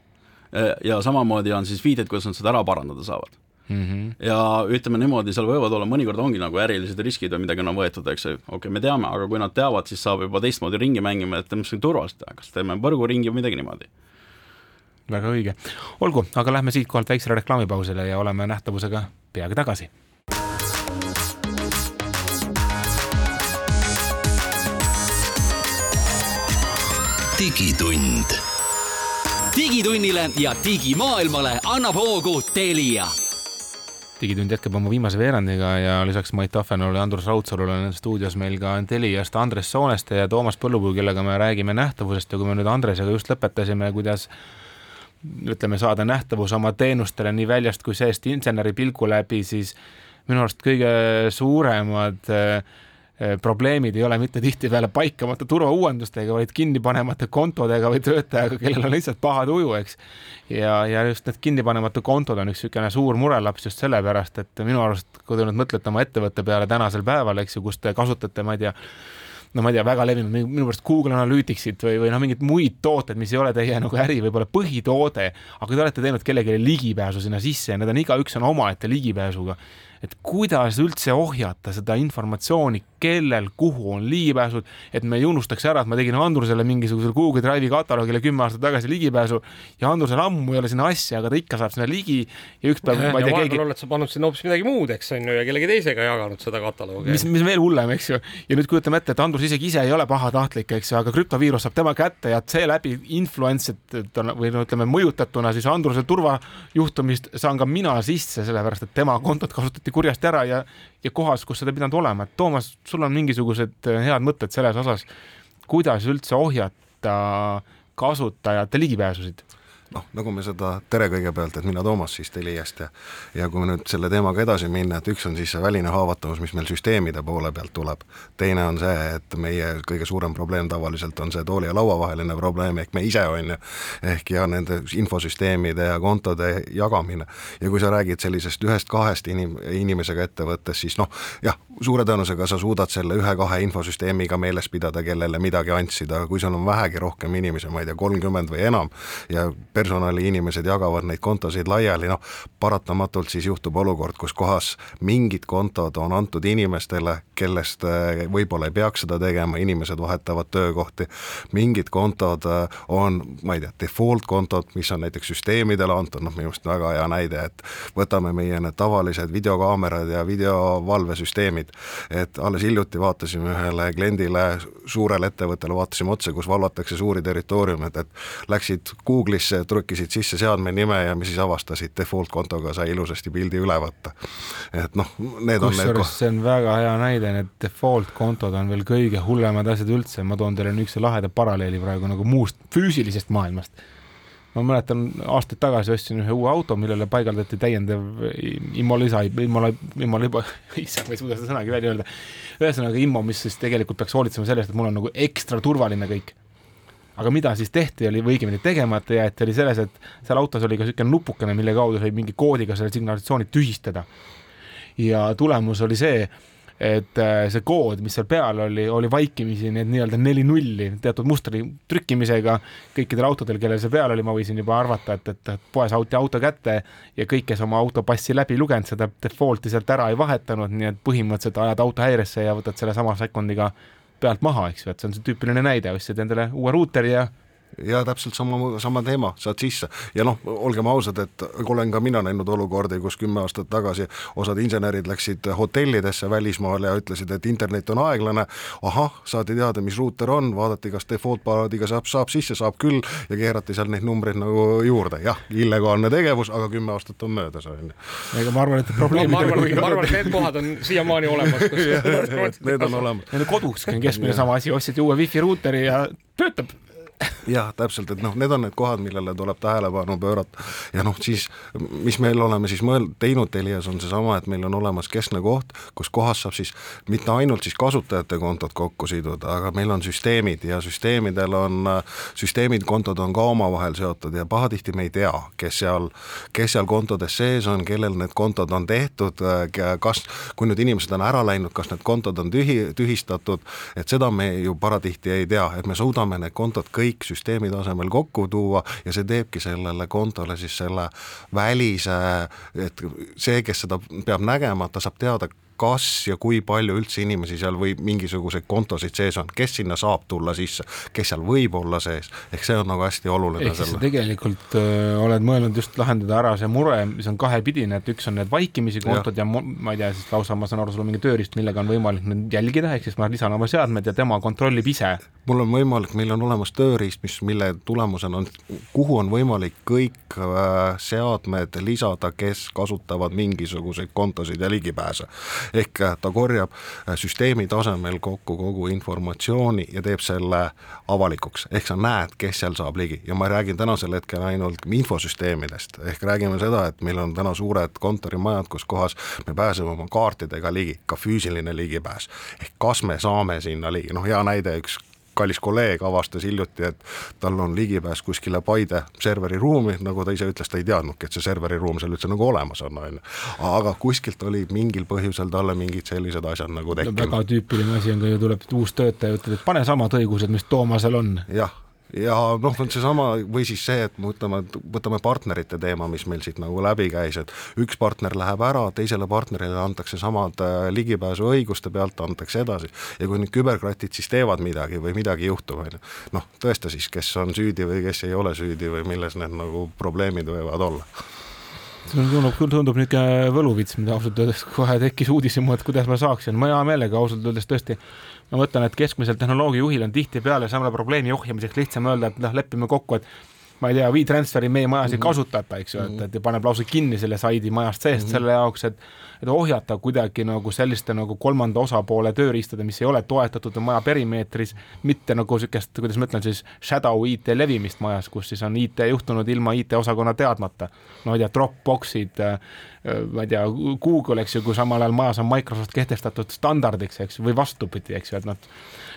ja samamoodi on siis viited, kuidas nad seda ära parandada saavad mm. -hmm. ja ütleme niimoodi, seal võivad olla, mõnikord ongi nagu ärilised riskid või midagi on võetud, eks ju, okei okay,, me teame, aga kui nad teavad, siis saab juba teistmoodi ringi mängima, et mis on turvaliselt teha, kas teeme võrguringi või midagi niimoodi väga õige. olgu, aga lähme siitkohalt väiksele reklaamipausile ja oleme nähtavusega peagi tagasi. digitund digitunnile ja digimaailmale annab hoogu Telia digitund jätkab oma viimase veerandiga ja lisaks Mait Tahvenole Andrus Raudsalule on stuudios meil ka Teliast Andres Sooneste ja Toomas Põllupuu, kellega me räägime nähtavusest. Ja kui me nüüd Andresega just lõpetasime, kuidas ütleme, saada nähtavus oma teenustele nii väljast kui seest inseneri pilgu läbi, siis minu arust kõige suuremad äh, probleemid ei ole mitte tihtipeale paikamata turvauuendustega, vaid kinnipanemata kontodega või töötajaga, kellel on lihtsalt paha tuju, eks. ja, ja just need kinnipanemata kontod on üks niisugune suur murelaps just sellepärast, et minu arust, kui te nüüd mõtlete oma ettevõtte peale tänasel päeval, eks ju, kus te kasutate, ma ei tea, no ma ei tea, väga levinud, minu pärast Google Analyticsit või, või noh, mingeid muid tooteid, mis ei ole teie nagu äri võib-olla põhitoode, aga te olete teinud kellelegi ligipääsu sinna sisse ja need on igaüks on omaette ligipääsuga et kuidas üldse ohjata seda informatsiooni, kellel, kuhu on ligipääsud, et me ei unustaks ära, et ma tegin Andrusele mingisugusele Google Drive'i kataloogile kümme aastat tagasi ligipääsu ja Andrusel ammu ei ole sinna asja, aga ta ikka saab sinna ligi ja üks päev, ma ei tea, keegi. oled sa pannud sinna hoopis midagi muud, eks on ju, ja kellegi teisega jaganud seda kataloogi. mis, mis veel hullem, eks ju. ja nüüd kujutame ette, et Andrus isegi ise ei ole pahatahtlik, eks ju, aga krüptoviirus saab tema kätte ja seeläbi influence'it või no ütleme, mõjutatuna siis Andruse turvajuhtumist saan ka mina sisse, sellepärast et tema kontot kasutati kurjasti ära ja, ja kohas, kus seda pidanud olema, et Toomas, sul on mingisugused äh, head mõtted selles osas, kuidas üldse ohjata kasutajate ligipääsusid? Noh, nagu me seda, tere kõigepealt, et mina Toomas siis Teliast ja ja kui nüüd selle teemaga edasi minna, et üks on siis see väline haavatavus, mis meil süsteemide poole pealt tuleb, teine on see, et meie kõige suurem probleem tavaliselt on see tooli ja laua vaheline probleem ehk me ise, on ju, ehk ja nende infosüsteemide ja kontode jagamine. ja kui sa räägid sellisest ühest-kahest inim-, inimesega ettevõttes, siis noh, jah, suure tõenäosusega sa suudad selle ühe-kahe infosüsteemiga meeles pidada, kellele midagi andsid, aga kui sul on vähegi rohkem inimesi, ma ei tea, kolmkümmend või enam ja personaliinimesed jagavad neid kontosid laiali, noh, paratamatult siis juhtub olukord, kus kohas mingid kontod on antud inimestele, kellest eh, võib-olla ei peaks seda tegema, inimesed vahetavad töökohti, mingid kontod eh, on, ma ei tea, default kontod, mis on näiteks süsteemidele antud, noh, minu arust väga hea näide, et võtame meie need tavalised videokaamerad ja videovalvesüsteemid, et alles hiljuti vaatasime ühele kliendile, suurele ettevõttele vaatasime otsa, kus valvatakse suuri territooriumeid, et läksid Google'isse, trükkisid sisse seadme nime ja siis avastasid default kontoga sai ilusasti pildi üle võtta. et noh, need Kus on need see on väga hea näide, need default kontod on veel kõige hullemad asjad üldse, ma toon teile niisuguse laheda paralleeli praegu nagu muust füüsilisest maailmast. ma mäletan, aastaid tagasi ostsin ühe uue auto, millele paigaldati täiendav immolisa, immola, immoliba, issand, ma ei suuda seda sõnagi välja öelda. ühesõnaga immo, mis siis tegelikult peaks hoolitsema sellest, et mul on nagu ekstra turvaline kõik aga mida siis tehti, oli või õigemini tegemata jäeti, oli selles, et seal autos oli ka niisugune nupukene, mille kaudu sai mingi koodiga selle signalisatsiooni tühistada. ja tulemus oli see, et äh, see kood, mis seal peal oli, oli vaikimisi need nii-öelda neli nulli teatud mustri trükkimisega kõikidel autodel, kellel see peal oli, ma võisin juba arvata, et, et, poes auti auto kätte ja kõik, kes oma autopassi läbi lugenud, seda default'i sealt ära ei vahetanud, nii et põhimõtteliselt ajad auto häiresse ja võtad selle sama sekundiga pealt maha, eks ju, et see on see tüüpiline näide, ostsid endale uue ruuteri ja ja täpselt sama, sama teema, saad sisse ja noh, olgem ausad, et olen ka mina näinud olukordi, kus kümme aastat tagasi osad insenerid läksid hotellidesse välismaale ja ütlesid, et internet on aeglane, ahah, saadi teada, mis ruuter on, vaadati, kas default paadiga saab, saab sisse, saab küll ja keerati seal neid numbreid nagu juurde, jah, illegaalne tegevus, aga kümme aastat on möödas, on ju. ega ma arvan, et probleemid ma arvan, ma arvan, et need kohad on siiamaani olemas, kus Need on olemas. Neil koduski on keskmine sama asi, ostsid uue wifi ruuteri ja töötab jah, täpselt, et noh, need on need kohad, millele tuleb tähelepanu pöörata. Ja noh, siis mis meil oleme siis mõeld-, teinud Telias, on seesama, et meil on olemas keskne koht, kus kohas saab siis mitte ainult siis kasutajate kontod kokku siduda, aga meil on süsteemid ja süsteemidel on, süsteemid, kontod on ka omavahel seotud ja pahatihti me ei tea, kes seal, kes seal kontodes sees on, kellel need kontod on tehtud, kas, kui nüüd inimesed on ära läinud, kas need kontod on tühi, tühistatud, et seda me ju paratihti ei tea, et me suudame need kontod kõik süsteemi tasemel kokku tuua ja see teebki sellele kontole siis selle välise, et see, kes seda peab nägema, ta saab teada, kas ja kui palju üldse inimesi seal või mingisuguseid kontosid sees on, kes sinna saab tulla sisse, kes seal võib olla sees, ehk see on nagu hästi oluline. ehk siis sa tegelikult öö, oled mõelnud just lahendada ära see mure, mis on kahepidine, et üks on need vaikimisi kontod ja, ja ma ei tea, siis lausa ma saan aru, sul on mingi tööriist, millega on võimalik neid jälgida, ehk siis ma lisan oma seadmed ja tema kontrollib ise. mul on võimalik, meil on olemas tööriist, mis, mille tulemusena on, kuhu on võimalik kõik äh, seadmed lisada, kes kasutavad mingisuguseid kontosid ja ligipääse ehk äh, ta korjab äh, süsteemi tasemel kokku kogu informatsiooni ja teeb selle avalikuks, ehk sa näed, kes seal saab ligi. Ja ma räägin tänasel hetkel ainult infosüsteemidest, ehk räägime seda, et meil on täna suured kontorimajad, kus kohas me pääseme oma kaartidega ligi, ka füüsiline ligipääs. ehk kas me saame sinna ligi, noh hea näide, üks kallis kolleeg avastas hiljuti, et tal on ligipääs kuskile Paide serveri ruumi, nagu ta ise ütles, ta ei teadnudki, et see serveri ruum seal üldse nagu olemas on, on ju. aga kuskilt olid mingil põhjusel talle mingid sellised asjad nagu tekkinud no,. väga tüüpiline asi on ju, tuleb uus töötaja, ütleb, et pane samad õigused, mis Toomasel on. jah ja noh, on seesama või siis see, et me ütleme, et võtame partnerite teema, mis meil siit nagu läbi käis, et üks partner läheb ära, teisele partnerile antakse samad äh, ligipääsuõiguste pealt, antakse edasi. Ja kui nüüd küberkratid siis teevad midagi või midagi juhtub, on ju, noh, tõesta siis, kes on süüdi või kes ei ole süüdi või milles need nagu probleemid võivad olla. Tundub, tundub niisugune võluvits, mida ausalt öeldes kohe tekkis uudishimu, et kuidas ma saaksin, ma hea meelega ausalt öeldes tõesti ma mõtlen, et keskmisel tehnoloogiajuhil on tihtipeale samale probleemi ohjamiseks lihtsam öelda, et noh, lepime kokku, et ma ei tea, WeTransferi meie majas ei mhm. kasutata, eks ju, et, et paneb lausa kinni selle saidi majast seest mm -hmm. selle jaoks, et et ohjata kuidagi nagu selliste nagu kolmanda osapoole tööriistade, mis ei ole toetatud maja perimeetris, mitte nagu niisugust, kuidas ma ütlen siis, shadow IT levimist majas, kus siis on IT juhtunud ilma IT-osakonna teadmata. no ma ei tea, Dropboxid äh,, ma ei tea, Google, eks ju, kui samal ajal majas on Microsoft kehtestatud standardiks, eks või vastupidi, eks ju, et noh,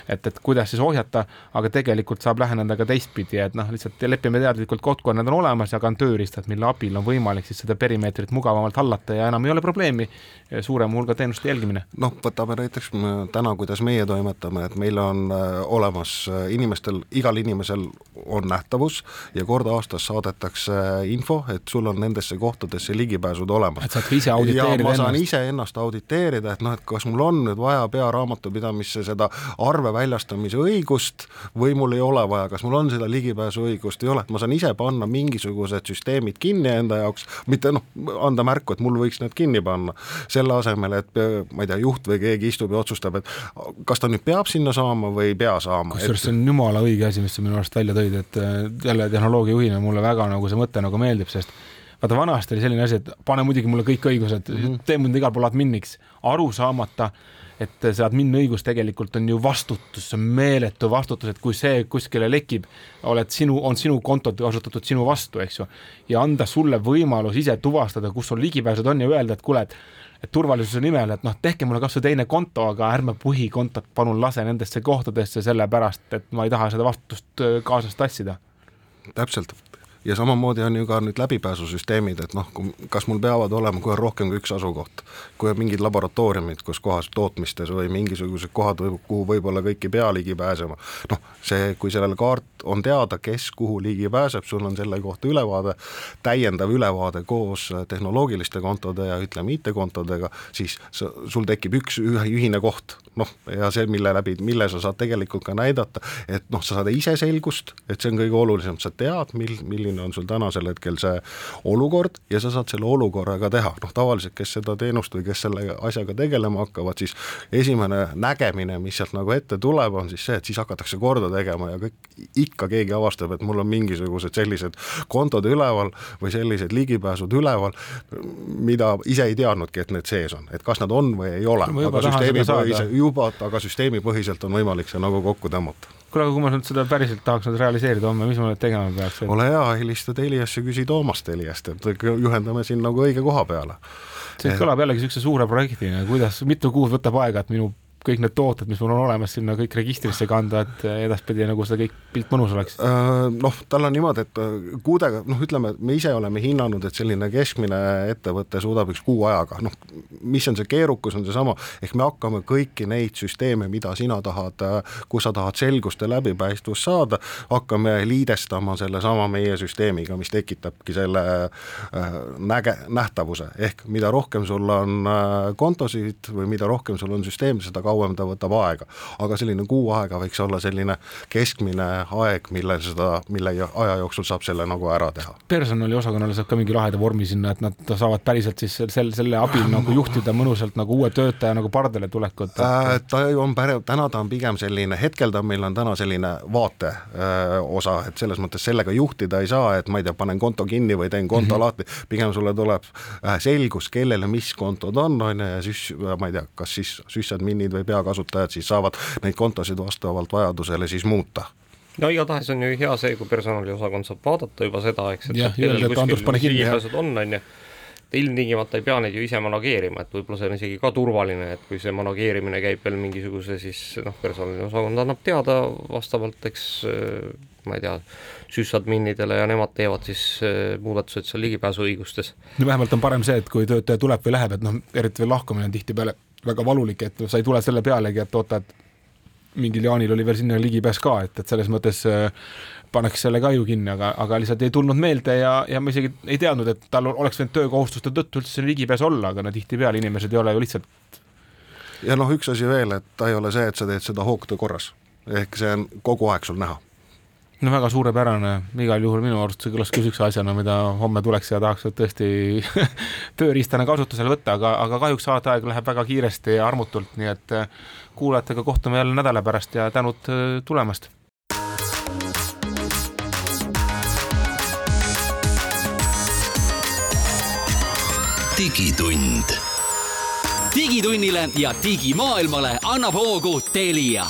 et, et kuidas siis ohjata, aga tegelikult saab läheneda ka teistpidi, et noh, lihtsalt lepime teadlikult kokku, et need on olemas ja ka on tööriistad, mille abil on võimalik siis seda perimeetrit mugavamalt hallata ja enam ei ole probleemi suurema hulga teenuste jälgimine. noh, võtame näiteks täna, kuidas meie toimetame, et meil on äh, olemas äh, inimestel, igal inimesel on nähtavus ja kord aastas saadetakse info, et sul on nendesse kohtadesse ligipääsud olemas. et saad ka ise auditeerida ennast? ma saan ise ennast auditeerida, et noh, et kas mul on nüüd vaja pearaamatupidamisse seda arve väljastamise õigust või mul ei ole vaja, kas mul on seda ligipääsuõigust, ei ole, et ma saan ise panna mingisugused süsteemid kinni enda jaoks, mitte noh, anda märku, et mul võiks need kinni panna selle asemel, et ma ei tea, juht või keegi istub ja otsustab, et kas ta nüüd peab sinna saama või ei pea saama. kusjuures see on jumala õige asi, mis sa minu arust välja tõid, et äh, jälle tehnoloogiajuhina mulle väga nagu see mõte nagu meeldib, sest vaata, vanasti oli selline asi, et pane muidugi mulle kõik õigused mm, -hmm. tee mind igal pool adminiks, aru saamata et see admini õigus tegelikult on ju vastutus, see on meeletu vastutus, et kui see kuskile lekib, oled sinu, on sinu kontot kasutatud sinu vastu, eks ju. ja anda sulle võimalus ise tuvastada, kus sul ligipääsud on ja öelda, et kuule, et et turvalisuse nimel, et noh, tehke mulle kasvõi teine konto, aga ärme põhikontot palun lase nendesse kohtadesse, sellepärast et ma ei taha seda vastutust äh, kaasas tassida. täpselt ja samamoodi on ju ka nüüd läbipääsusüsteemid, et noh, kas mul peavad olema kohe rohkem kui üks asukoht, kui on mingid laboratooriumid, kus kohas tootmistes või mingisugused kohad, kuhu võib-olla kõik ei pea ligi pääsema. noh, see, kui sellel kaart on teada, kes kuhu ligi pääseb, sul on selle kohta ülevaade, täiendav ülevaade koos tehnoloogiliste kontode ja ütleme IT-kontodega, siis sul tekib üks ühine koht, noh, ja see, mille läbi, mille sa saad tegelikult ka näidata, et noh, sa saad ise selgust, et see on kõige olulisem, sa tead, mil, milline milline on sul tänasel hetkel see olukord ja sa saad selle olukorraga teha, noh tavaliselt, kes seda teenust või kes selle asjaga tegelema hakkavad, siis esimene nägemine, mis sealt nagu ette tuleb, on siis see, et siis hakatakse korda tegema ja kõik, ikka keegi avastab, et mul on mingisugused sellised kontod üleval või sellised ligipääsud üleval, mida ise ei teadnudki, et need sees on, et kas nad on või ei ole, aga süsteemipõhise, juba, aga süsteemipõhiselt on võimalik see nagu kokku tõmmata kuule, aga kui ma nüüd seda päriselt tahaks nüüd realiseerida homme, mis ma nüüd tegema peaks et...? ole hea, helista Teliasse, küsi Toomast Teliast, et juhendame sind nagu õige koha peale. see kõlab jällegi niisuguse suure projektina, kuidas, mitu kuud võtab aega, et minu kõik need tooted, mis mul on olemas, sinna kõik registrisse kanda, et edaspidi nagu seda kõik pilt mõnus oleks? Äh, noh, tal on niimoodi, et äh, kuudega, noh, ütleme, me ise oleme hinnanud, et selline keskmine ettevõte suudab üks kuu ajaga, noh, mis on see keerukus, on seesama, ehk me hakkame kõiki neid süsteeme, mida sina tahad, äh, kus sa tahad selgust ja läbipaistvust saada, hakkame liidestama sellesama meie süsteemiga, mis tekitabki selle näge-, nähtavuse, ehk mida rohkem sul on kontosid või mida rohkem sul on süsteem, seda kauem ta võtab aega. aga selline kuu aega võiks olla selline keskmine aeg, mille seda, mille aja jooksul saab selle nagu ära teha. personaliosakonnale saab ka mingi laheda vormi sinna, et nad saavad päriselt siis selle, selle abil nagu juhtida mõnusalt nagu uue töötaja nagu pardale tulekut et.... Äh, ta on päre-, täna ta on pigem selline, hetkel ta meil on täna selline vaate öö, äh, osa, et selles mõttes sellega juhtida ei saa, et ma ei tea, panen konto kinni või teen konto mm -hmm. lahti, pigem sulle tuleb äh, selgus, kellele mis kontod on, on ju, ja siis ma ei tea, kas siis süssadminid või või peakasutajad siis saavad neid kontosid vastavalt vajadusele siis muuta no igatahes on ju hea see, kui personaliosakond saab vaadata juba seda, eks, et Andrus, pane kinni. on, on ju, ilmtingimata ei pea neid ju ise manageerima, et võib-olla see on isegi ka turvaline, et kui see manageerimine käib veel mingisuguse siis noh, personaliosakond annab teada vastavalt, eks ma ei tea, süssadminidele ja nemad teevad siis muudatused seal ligipääsuõigustes. no vähemalt on parem see, et kui töötaja tuleb või läheb, et noh, eriti veel lahkumine on tihtipeale väga valulik, et sa ei tule selle pealegi, et oota, et mingil Jaanil oli veel sinna ligipääs ka, et, et selles mõttes äh, paneks selle ka ju kinni, aga, aga lihtsalt ei tulnud meelde ja, ja ma isegi ei teadnud, et tal oleks võinud töökohustuste tõttu üldse ligipääs olla, aga no tihtipeale inimesed ei ole ju lihtsalt ja noh, üks asi veel, et ta ei ole see, et sa teed seda hoogtöö korras. ehk see on kogu aeg sul näha. No väga suurepärane, igal juhul minu arust see kõlas ka niisuguse asjana, mida homme tuleks ja tahaks tõesti tööriistana kasutusele võtta, aga, aga kahjuks saateaeg läheb väga kiiresti ja armutult, nii et äh, kuulajatega kohtume jälle nädala pärast ja tänud äh, tulemast! Digitund. Digitunnile ja digimaailmale annab hoogu Telia